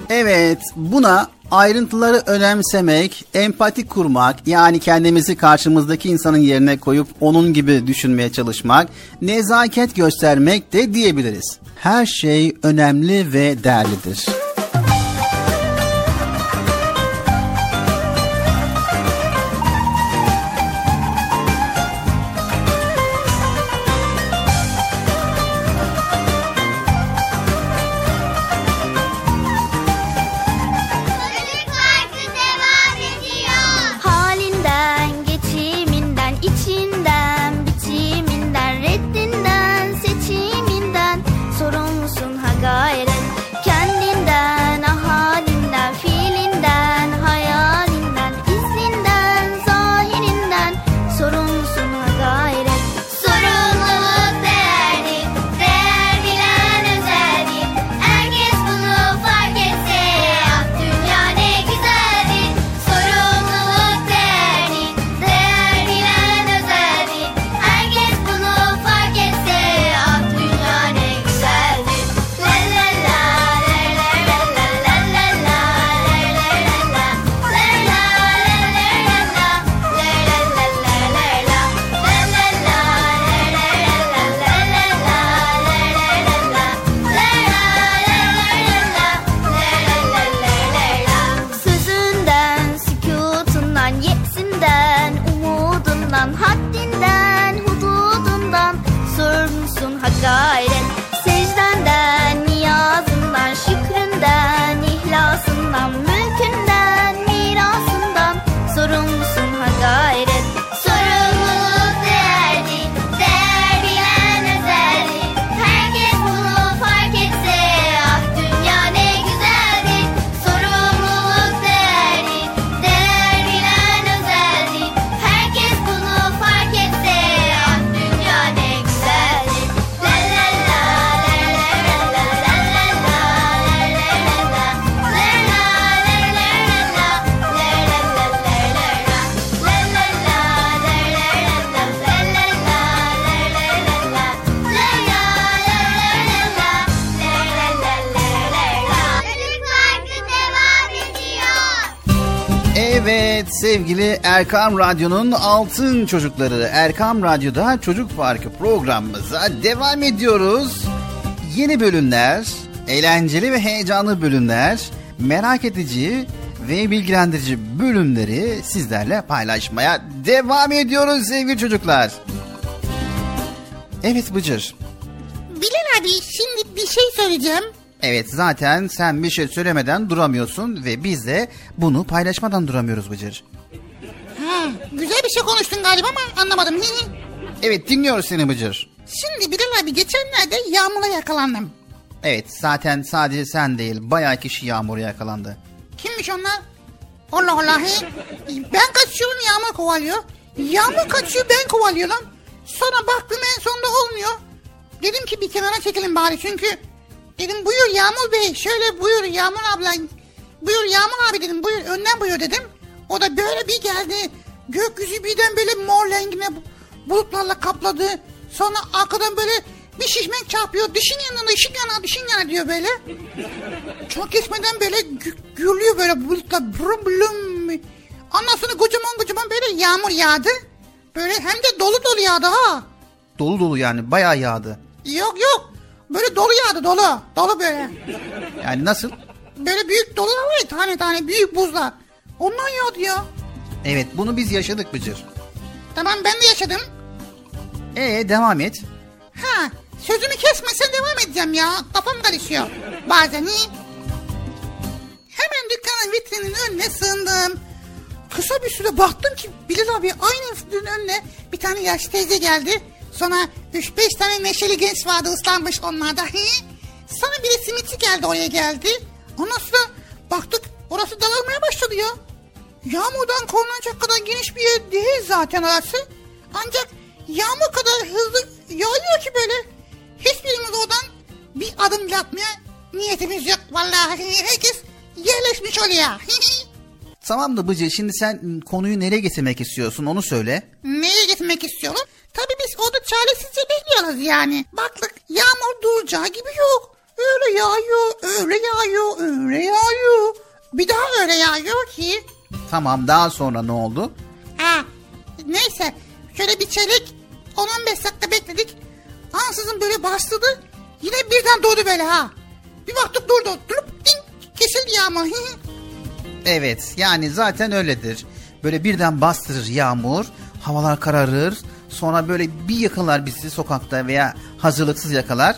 Evet, buna ayrıntıları önemsemek, empati kurmak, yani kendimizi karşımızdaki insanın yerine koyup onun gibi düşünmeye çalışmak, nezaket göstermek de diyebiliriz. Her şey önemli ve değerlidir. Sevgili Erkam Radyo'nun altın çocukları Erkam Radyo'da Çocuk Parkı programımıza devam ediyoruz. Yeni bölümler, eğlenceli ve heyecanlı bölümler, merak edici ve bilgilendirici bölümleri sizlerle paylaşmaya devam ediyoruz sevgili çocuklar. Evet Bıcır. Bilal abi şimdi bir şey söyleyeceğim. Evet zaten sen bir şey söylemeden duramıyorsun ve biz de bunu paylaşmadan duramıyoruz Bıcır. Ha, güzel bir şey konuştun galiba ama anlamadım. Evet dinliyoruz seni Bıcır. Şimdi Bilal abi geçenlerde yağmura yakalandım. Evet zaten sadece sen değil bayağı kişi yağmura yakalandı. Kimmiş onlar? Allah Allah. Ben kaçıyorum yağmur kovalıyor. Yağmur kaçıyor ben kovalıyorum. Sonra baktım en sonunda olmuyor. Dedim ki bir kenara çekilin bari çünkü dedim buyur Yağmur Bey şöyle buyur Yağmur abla buyur Yağmur abi dedim buyur önden buyur dedim. O da böyle bir geldi gökyüzü birden böyle mor rengine bulutlarla kapladı. Sonra arkadan böyle bir şişmek çarpıyor. Dişin yanına dişin yana dişin yana diyor böyle. Çok geçmeden böyle gü- gürlüyor böyle bulutlar. Brum blum. Ondan sonra kocaman kocaman böyle yağmur yağdı. Böyle hem de dolu dolu yağdı ha. Dolu dolu yani bayağı yağdı. Yok yok. Böyle dolu yağdı dolu. Dolu böyle. Yani nasıl? Böyle büyük dolular var tane tane büyük buzlar. Ondan yağdı ya. Evet bunu biz yaşadık Bıcır. Tamam ben de yaşadım. Ee devam et. Ha sözümü kesmesen devam edeceğim ya. Kafam karışıyor. Bazen iyi. Hemen dükkanın vitrinin önüne sığındım. Kısa bir süre baktım ki Bilal abi aynı vitrinin önüne bir tane yaşlı teyze geldi. Sonra 3-5 tane neşeli genç vardı ıslanmış onlarda. Sonra bir de simitçi geldi oraya geldi. Ondan sonra baktık orası dağılmaya başladı ya. Yağmurdan korunacak kadar geniş bir yer değil zaten orası. Ancak yağmur kadar hızlı yağıyor ki böyle. Hiçbirimiz oradan bir adım bile atmaya niyetimiz yok. Vallahi herkes yerleşmiş oluyor. Tamam da Bıcır şimdi sen konuyu nereye getirmek istiyorsun onu söyle. Neye getirmek istiyorum? Çaresizce bekliyoruz yani. Baktık yağmur duracağı gibi yok. Öyle yağıyor, öyle yağıyor, öyle yağıyor. Bir daha öyle yağıyor ki. Tamam daha sonra ne oldu? Ha, neyse şöyle bir çeyrek 10-15 dakika bekledik. Ansızın böyle bastırdı. Yine birden doğdu böyle ha. Bir baktık durdu. Durup ding kesildi yağmur. Evet yani zaten öyledir. Böyle birden bastırır yağmur, havalar kararır. Sonra böyle bir yakalar bizi sokakta veya hazırlıksız yakalar.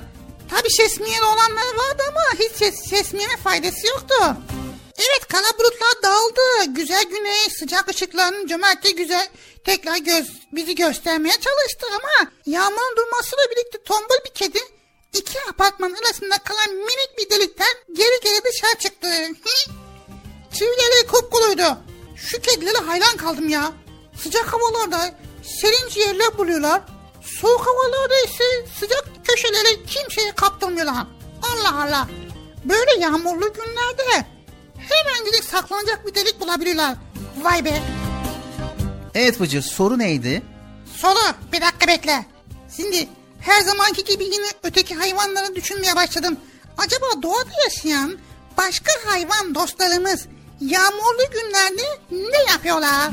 Tabii şesmiyeli olanlar vardı ama hiç ses, faydası yoktu. Evet kara bulutlar dağıldı. Güzel güneş, sıcak ışıkların cömertçe güzel tekrar göz, bizi göstermeye çalıştı ama yağmurun durmasıyla birlikte tombul bir kedi iki apartman arasında kalan minik bir delikten geri geri dışarı çıktı. Çivileri kupkuluydu. Şu kedilere hayran kaldım ya. Sıcak havalarda serin ciğerler buluyorlar. Soğuk havalarda ise sıcak köşeleri kimseye kaptırmıyorlar. Allah Allah. Böyle yağmurlu günlerde hemen gidip saklanacak bir delik bulabiliyorlar. Vay be. Evet Bıcır soru neydi? Soru bir dakika bekle. Şimdi her zamanki gibi yine öteki hayvanları düşünmeye başladım. Acaba doğada yaşayan başka hayvan dostlarımız yağmurlu günlerde ne yapıyorlar?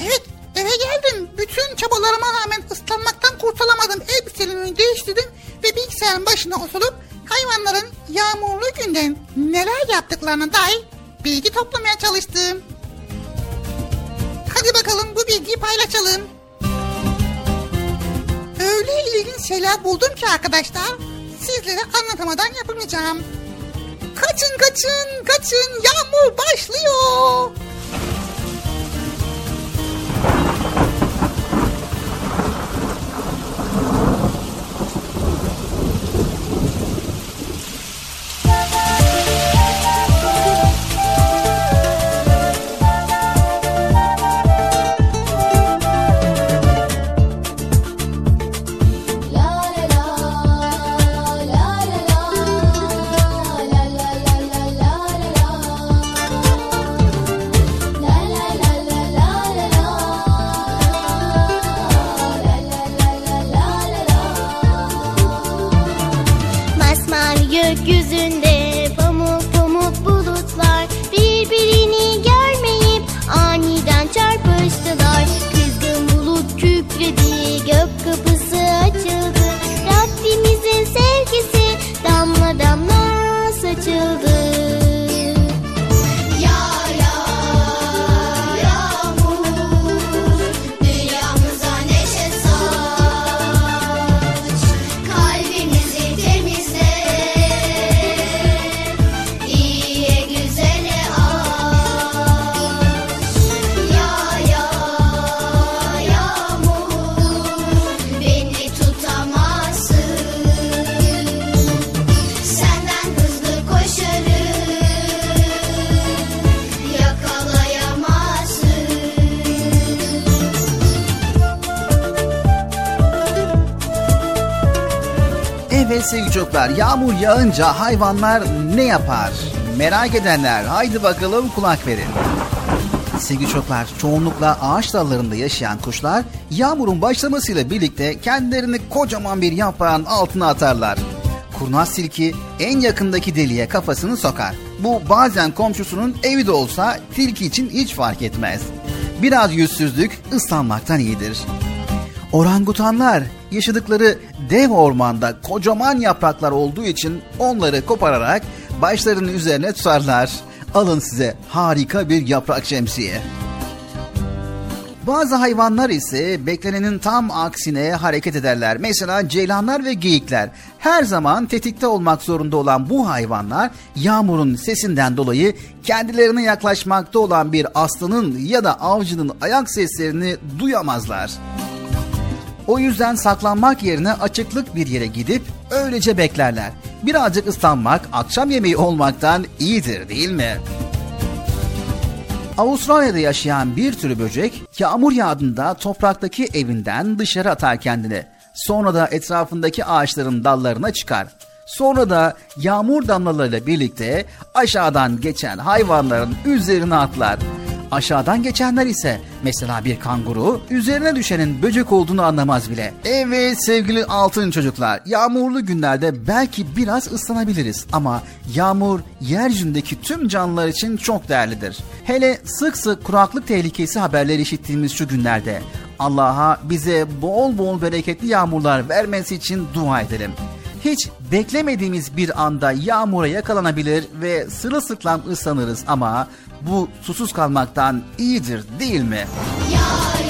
Evet eve geldim. Bütün çabalarıma rağmen ıslanmaktan kurtulamadım. Elbiselerimi değiştirdim ve bilgisayarın başına oturup hayvanların yağmurlu günden neler yaptıklarına dair bilgi toplamaya çalıştım. Hadi bakalım bu bilgiyi paylaşalım. Öyle ilginç şeyler buldum ki arkadaşlar sizlere anlatamadan yapamayacağım. Kaçın kaçın kaçın yağmur başlıyor. Ramadan. Sevgili çocuklar yağmur yağınca hayvanlar ne yapar? Merak edenler haydi bakalım kulak verin. Sevgili çocuklar çoğunlukla ağaç dallarında yaşayan kuşlar yağmurun başlamasıyla birlikte kendilerini kocaman bir yaprağın altına atarlar. Kurnaz tilki en yakındaki deliğe kafasını sokar. Bu bazen komşusunun evi de olsa tilki için hiç fark etmez. Biraz yüzsüzlük ıslanmaktan iyidir. Orangutanlar yaşadıkları dev ormanda kocaman yapraklar olduğu için onları kopararak başlarının üzerine tutarlar. Alın size harika bir yaprak şemsiye. Bazı hayvanlar ise beklenenin tam aksine hareket ederler. Mesela ceylanlar ve geyikler. Her zaman tetikte olmak zorunda olan bu hayvanlar yağmurun sesinden dolayı kendilerine yaklaşmakta olan bir aslanın ya da avcının ayak seslerini duyamazlar. O yüzden saklanmak yerine açıklık bir yere gidip öylece beklerler. Birazcık ıslanmak akşam yemeği olmaktan iyidir değil mi? Avustralya'da yaşayan bir tür böcek yağmur yağdığında topraktaki evinden dışarı atar kendini. Sonra da etrafındaki ağaçların dallarına çıkar. Sonra da yağmur damlalarıyla birlikte aşağıdan geçen hayvanların üzerine atlar. Aşağıdan geçenler ise mesela bir kanguru üzerine düşenin böcek olduğunu anlamaz bile. Evet sevgili altın çocuklar yağmurlu günlerde belki biraz ıslanabiliriz ama yağmur yeryüzündeki tüm canlılar için çok değerlidir. Hele sık sık kuraklık tehlikesi haberleri işittiğimiz şu günlerde Allah'a bize bol bol bereketli yağmurlar vermesi için dua edelim hiç beklemediğimiz bir anda yağmura yakalanabilir ve sırılsıklam ıslanırız ama bu susuz kalmaktan iyidir değil mi? Dünyamıza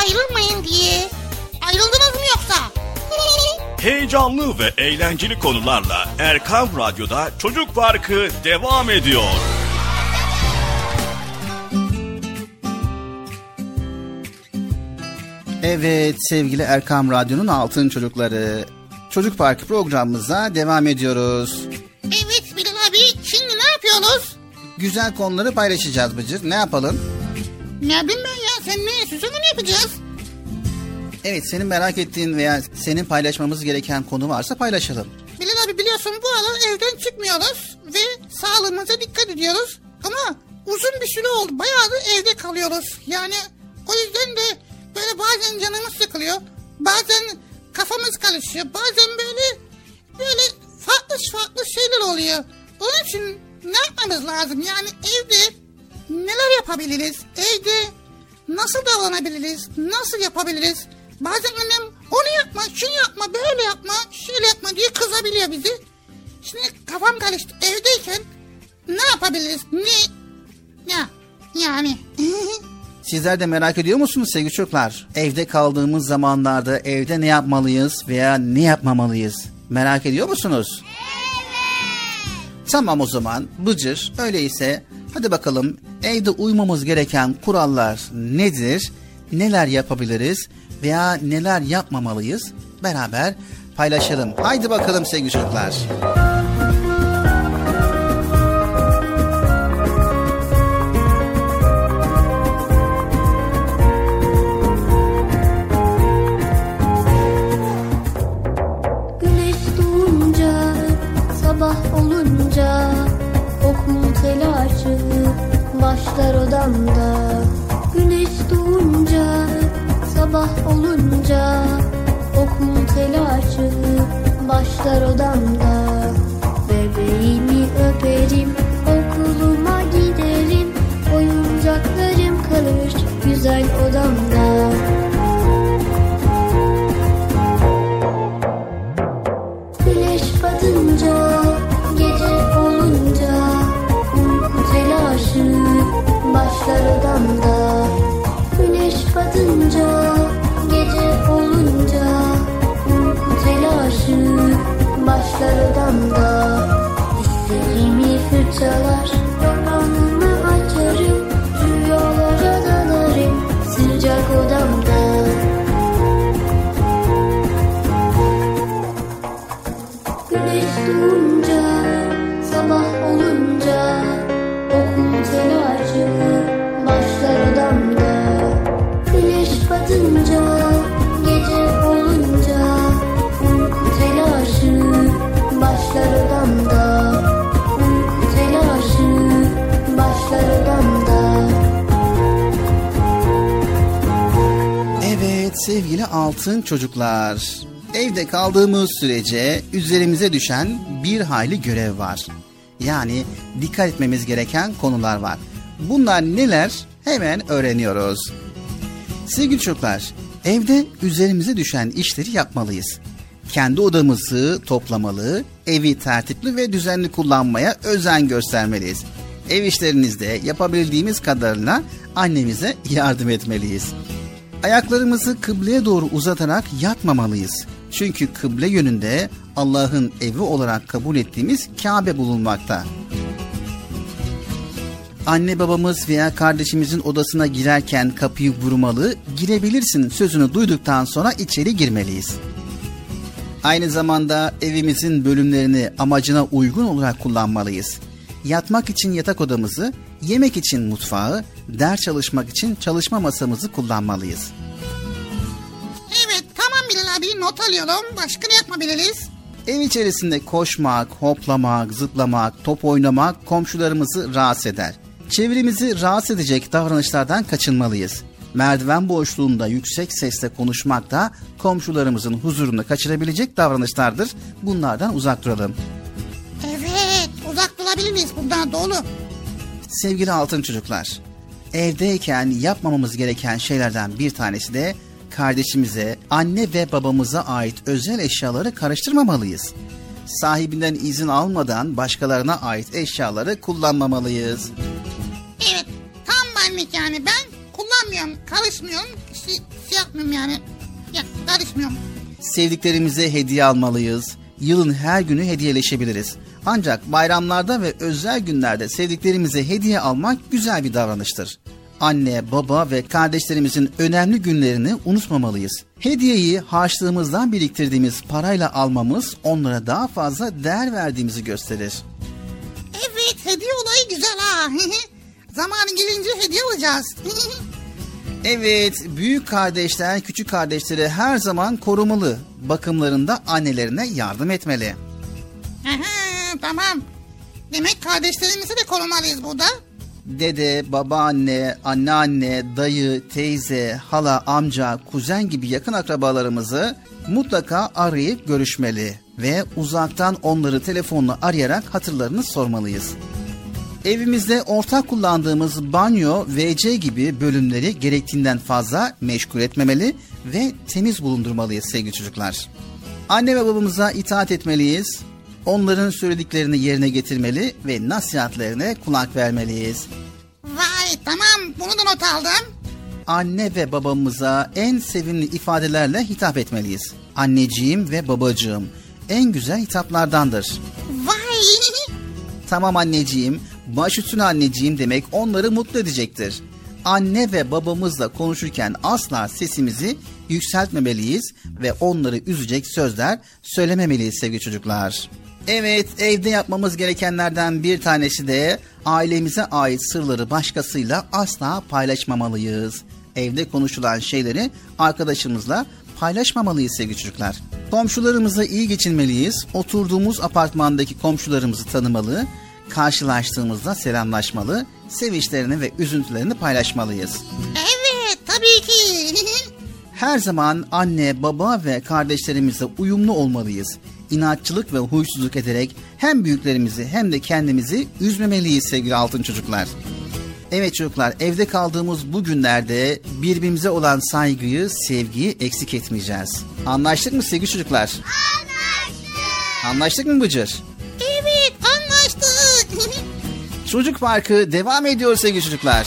ayrılmayın diye. Ayrıldınız mı yoksa? Heyecanlı ve eğlenceli konularla Erkam Radyo'da Çocuk Parkı devam ediyor. Evet sevgili Erkam Radyo'nun altın çocukları. Çocuk Parkı programımıza devam ediyoruz. Evet Bilal abi şimdi ne yapıyoruz? Güzel konuları paylaşacağız Bıcır. Ne yapalım? Ne bileyim ben ya sen ne istiyorsan onu yapacağız. Evet senin merak ettiğin veya senin paylaşmamız gereken konu varsa paylaşalım. Bilal abi biliyorsun bu aralar evden çıkmıyoruz ve sağlığımıza dikkat ediyoruz. Ama uzun bir süre oldu. Bayağı da evde kalıyoruz. Yani o yüzden de böyle bazen canımız sıkılıyor. Bazen kafamız karışıyor. Bazen böyle böyle farklı farklı şeyler oluyor. Onun için ne yapmamız lazım? Yani evde neler yapabiliriz? Evde nasıl davranabiliriz? Nasıl yapabiliriz? Bazen annem onu yapma, şunu yapma, böyle yapma, şöyle yapma diye kızabiliyor bizi. Şimdi kafam karıştı. Evdeyken ne yapabiliriz? Ne? Ya yani. Sizler de merak ediyor musunuz sevgili çocuklar? Evde kaldığımız zamanlarda evde ne yapmalıyız veya ne yapmamalıyız? Merak ediyor musunuz? Tamam o zaman Bıcır öyleyse hadi bakalım evde uymamız gereken kurallar nedir? Neler yapabiliriz veya neler yapmamalıyız? Beraber paylaşalım. Haydi bakalım sevgili çocuklar. Güneş doğunca, sabah olunca başlar odamda. Güneş doğunca, sabah olunca Okul telaşı başlar odamda. Bebeğimi öperim, okuluma giderim Oyuncaklarım kalır güzel odamda. Güneş batınca, basınca Gece olunca Uyku telaşı Başlar odamda Hislerimi fırçalar. Altın çocuklar, evde kaldığımız sürece üzerimize düşen bir hayli görev var. Yani dikkat etmemiz gereken konular var. Bunlar neler? Hemen öğreniyoruz. Sevgili çocuklar, evde üzerimize düşen işleri yapmalıyız. Kendi odamızı toplamalı, evi tertipli ve düzenli kullanmaya özen göstermeliyiz. Ev işlerinizde yapabildiğimiz kadarıyla annemize yardım etmeliyiz. Ayaklarımızı kıbleye doğru uzatarak yatmamalıyız. Çünkü kıble yönünde Allah'ın evi olarak kabul ettiğimiz Kabe bulunmakta. Anne babamız veya kardeşimizin odasına girerken kapıyı vurmalı, girebilirsin sözünü duyduktan sonra içeri girmeliyiz. Aynı zamanda evimizin bölümlerini amacına uygun olarak kullanmalıyız. Yatmak için yatak odamızı, yemek için mutfağı, ders çalışmak için çalışma masamızı kullanmalıyız. Evet tamam Bilal abi not alıyorum. Başka ne yapabiliriz? Ev içerisinde koşmak, hoplamak, zıplamak, top oynamak komşularımızı rahatsız eder. Çevremizi rahatsız edecek davranışlardan kaçınmalıyız. Merdiven boşluğunda yüksek sesle konuşmak da komşularımızın huzurunu kaçırabilecek davranışlardır. Bunlardan uzak duralım. Evet uzak durabiliriz bundan doğru. Sevgili altın çocuklar, evdeyken yapmamamız gereken şeylerden bir tanesi de kardeşimize, anne ve babamıza ait özel eşyaları karıştırmamalıyız. Sahibinden izin almadan başkalarına ait eşyaları kullanmamalıyız. Evet tam benlik yani ben kullanmıyorum karışmıyorum şey, şey yapmıyorum yani ya, karışmıyorum. Sevdiklerimize hediye almalıyız. Yılın her günü hediyeleşebiliriz. Ancak bayramlarda ve özel günlerde sevdiklerimize hediye almak güzel bir davranıştır. Anne, baba ve kardeşlerimizin önemli günlerini unutmamalıyız. Hediyeyi harçlığımızdan biriktirdiğimiz parayla almamız onlara daha fazla değer verdiğimizi gösterir. Evet hediye olayı güzel ha. Zamanı gelince hediye alacağız. Evet, büyük kardeşler küçük kardeşleri her zaman korumalı. Bakımlarında annelerine yardım etmeli. Aha, tamam. Demek kardeşlerimizi de korumalıyız burada. Dede, babaanne, anneanne, dayı, teyze, hala, amca, kuzen gibi yakın akrabalarımızı mutlaka arayıp görüşmeli ve uzaktan onları telefonla arayarak hatırlarını sormalıyız. Evimizde ortak kullandığımız banyo, WC gibi bölümleri gerektiğinden fazla meşgul etmemeli ve temiz bulundurmalıyız sevgili çocuklar. Anne ve babamıza itaat etmeliyiz. Onların söylediklerini yerine getirmeli ve nasihatlerine kulak vermeliyiz. Vay tamam bunu da not aldım. Anne ve babamıza en sevimli ifadelerle hitap etmeliyiz. Anneciğim ve babacığım en güzel hitaplardandır. Vay Tamam anneciğim, baş üstüne anneciğim demek onları mutlu edecektir. Anne ve babamızla konuşurken asla sesimizi yükseltmemeliyiz ve onları üzecek sözler söylememeliyiz sevgili çocuklar. Evet, evde yapmamız gerekenlerden bir tanesi de ailemize ait sırları başkasıyla asla paylaşmamalıyız. Evde konuşulan şeyleri arkadaşımızla paylaşmamalıyız sevgili çocuklar. Komşularımızla iyi geçinmeliyiz. Oturduğumuz apartmandaki komşularımızı tanımalı, karşılaştığımızda selamlaşmalı, sevinçlerini ve üzüntülerini paylaşmalıyız. evet tabii ki. Her zaman anne, baba ve kardeşlerimizle uyumlu olmalıyız. İnatçılık ve huysuzluk ederek hem büyüklerimizi hem de kendimizi üzmemeliyiz sevgili altın çocuklar. Evet çocuklar evde kaldığımız bu günlerde birbirimize olan saygıyı, sevgiyi eksik etmeyeceğiz. Anlaştık mı sevgili çocuklar? Anlaştık. Anlaştık mı Bıcır? evet anlaştık. Çocuk Parkı devam ediyor sevgili çocuklar.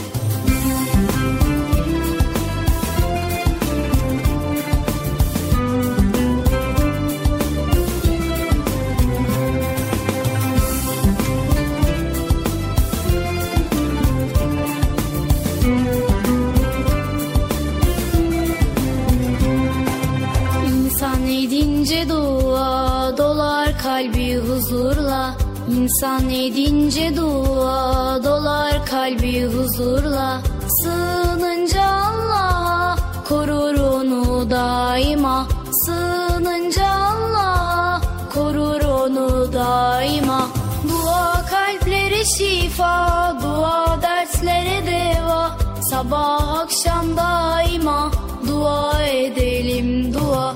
İnsan edince dua dolar kalbi huzurla. Sığınınca Allah'a korur onu daima. Sığınınca Allah'a korur onu daima. Dua kalplere şifa, dua derslere deva. Sabah akşam daima dua edelim dua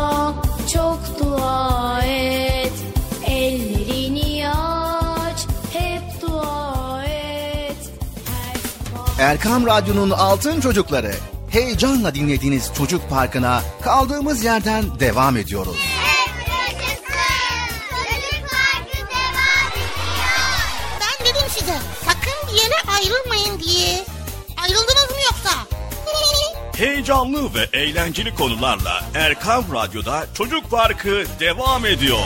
Erkam Radyo'nun Altın Çocukları. Heyecanla dinlediğiniz Çocuk Parkı'na kaldığımız yerden devam ediyoruz. Ben dedim size sakın bir yere ayrılmayın diye. Ayrıldınız mı yoksa? Heyecanlı ve eğlenceli konularla Erkam Radyo'da Çocuk Parkı devam ediyor.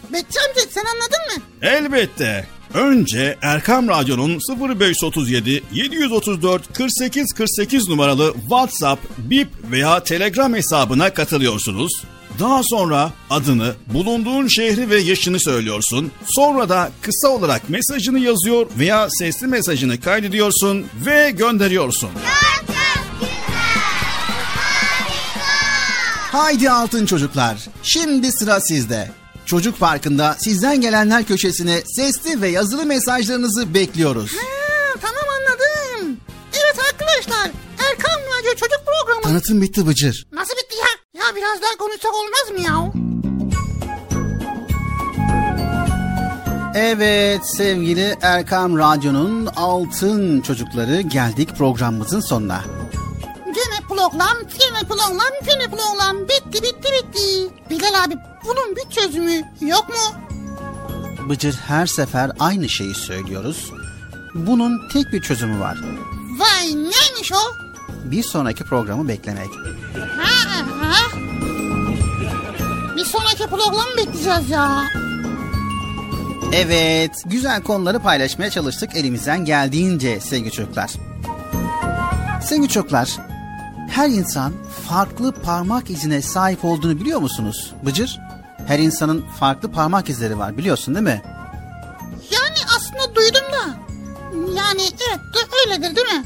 Bekçi amca sen anladın mı? Elbette. Önce Erkam Radyo'nun 0537 734 48 48 numaralı WhatsApp, Bip veya Telegram hesabına katılıyorsunuz. Daha sonra adını, bulunduğun şehri ve yaşını söylüyorsun. Sonra da kısa olarak mesajını yazıyor veya sesli mesajını kaydediyorsun ve gönderiyorsun. Haydi altın çocuklar. Şimdi sıra sizde. Çocuk Parkı'nda sizden gelenler köşesine sesli ve yazılı mesajlarınızı bekliyoruz. Ha, tamam anladım. Evet arkadaşlar. Erkan Radyo Çocuk Programı. Tanıtım bitti Bıcır. Nasıl bitti ya? Ya biraz daha konuşsak olmaz mı ya? Evet sevgili Erkam Radyo'nun altın çocukları geldik programımızın sonuna. Gene program, gene program, gene program. Bitti bitti bitti. Bilal abi bunun bir çözümü yok mu? Bıcır her sefer aynı şeyi söylüyoruz. Bunun tek bir çözümü var. Vay neymiş o? Bir sonraki programı beklemek. Ha, ha. Bir sonraki programı bekleyeceğiz ya. Evet, güzel konuları paylaşmaya çalıştık elimizden geldiğince sevgili çocuklar. Sevgili çocuklar, her insan farklı parmak izine sahip olduğunu biliyor musunuz Bıcır? Her insanın farklı parmak izleri var biliyorsun değil mi? Yani aslında duydum da. Yani evet de öyledir değil mi?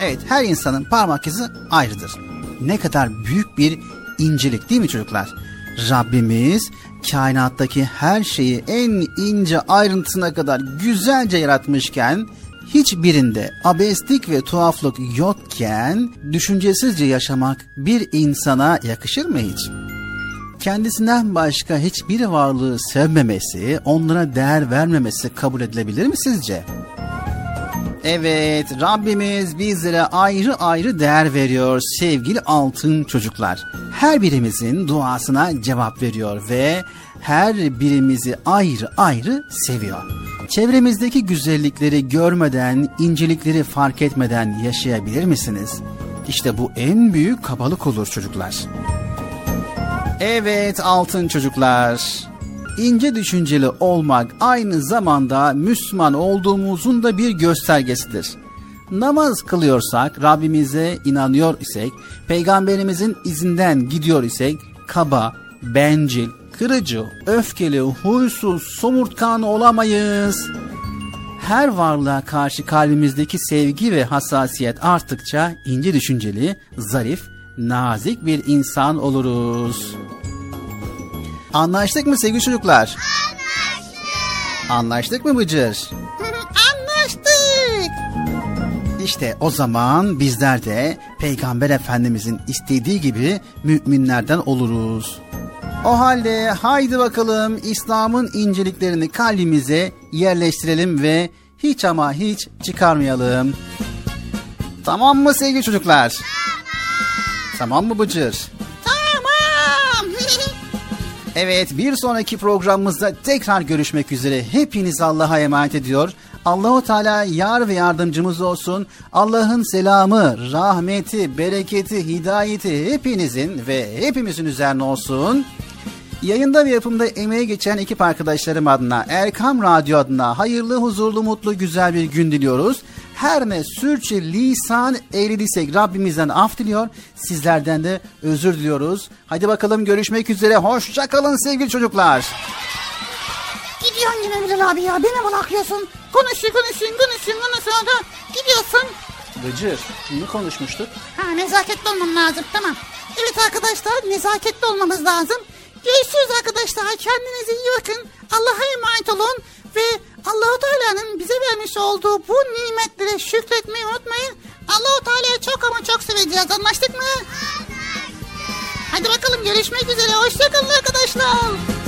Evet, her insanın parmak izi ayrıdır. Ne kadar büyük bir incelik değil mi çocuklar? Rabbimiz kainattaki her şeyi en ince ayrıntısına kadar güzelce yaratmışken hiçbirinde abeslik ve tuhaflık yokken düşüncesizce yaşamak bir insana yakışır mı hiç? Kendisinden başka hiçbir varlığı sevmemesi, onlara değer vermemesi kabul edilebilir mi sizce? Evet, Rabbimiz bizlere ayrı ayrı değer veriyor sevgili altın çocuklar. Her birimizin duasına cevap veriyor ve her birimizi ayrı ayrı seviyor. Çevremizdeki güzellikleri görmeden, incelikleri fark etmeden yaşayabilir misiniz? İşte bu en büyük kabalık olur çocuklar. Evet altın çocuklar. İnce düşünceli olmak aynı zamanda Müslüman olduğumuzun da bir göstergesidir. Namaz kılıyorsak, Rabbimize inanıyor isek, peygamberimizin izinden gidiyor isek, kaba, bencil, kırıcı, öfkeli, huysuz, somurtkan olamayız. Her varlığa karşı kalbimizdeki sevgi ve hassasiyet arttıkça ince düşünceli, zarif, nazik bir insan oluruz. Anlaştık mı sevgili çocuklar? Anlaştık. Anlaştık mı Bıcır? Anlaştık. İşte o zaman bizler de Peygamber Efendimizin istediği gibi müminlerden oluruz. O halde haydi bakalım İslam'ın inceliklerini kalbimize yerleştirelim ve hiç ama hiç çıkarmayalım. Tamam mı sevgili çocuklar? Tamam. Tamam mı Bıcır? Tamam. Evet bir sonraki programımızda tekrar görüşmek üzere. Hepiniz Allah'a emanet ediyor. Allahu Teala yar ve yardımcımız olsun. Allah'ın selamı, rahmeti, bereketi, hidayeti hepinizin ve hepimizin üzerine olsun. Yayında ve yapımda emeği geçen ekip arkadaşlarım adına, Erkam Radyo adına hayırlı, huzurlu, mutlu, güzel bir gün diliyoruz. Her ne sürçü lisan eylediysek Rabbimizden af diliyor. Sizlerden de özür diliyoruz. Hadi bakalım görüşmek üzere. Hoşça kalın sevgili çocuklar. Gidiyorsun yine Bilal abi ya. Beni bırakıyorsun. konuşuyor konuşuyor ondan sonra da gidiyorsun. Bıcır, ne konuşmuştuk? Ha nezaketli olmam lazım tamam. Evet arkadaşlar nezaketli olmamız lazım. Görüşürüz arkadaşlar kendinize iyi bakın. Allah'a emanet olun ve Allahu Teala'nın bize vermiş olduğu bu nimetlere şükretmeyi unutmayın. Allahu Teala'yı çok ama çok seveceğiz. Anlaştık mı? Hadi bakalım görüşmek üzere. Hoşçakalın arkadaşlar.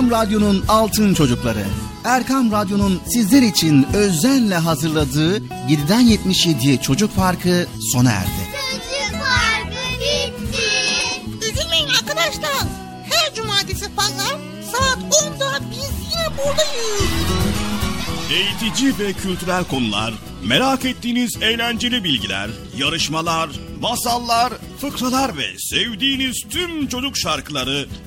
Erkam Radyo'nun Altın Çocukları. Erkam Radyo'nun sizler için özenle hazırladığı 7'den 77'ye Çocuk Parkı sona erdi. Çocuk parkı bitti Üzülmeyin arkadaşlar. Her cumartesi pazar saat 10'da biz yine buradayız. Eğitici ve kültürel konular, merak ettiğiniz eğlenceli bilgiler, yarışmalar, masallar, fıkralar ve sevdiğiniz tüm çocuk şarkıları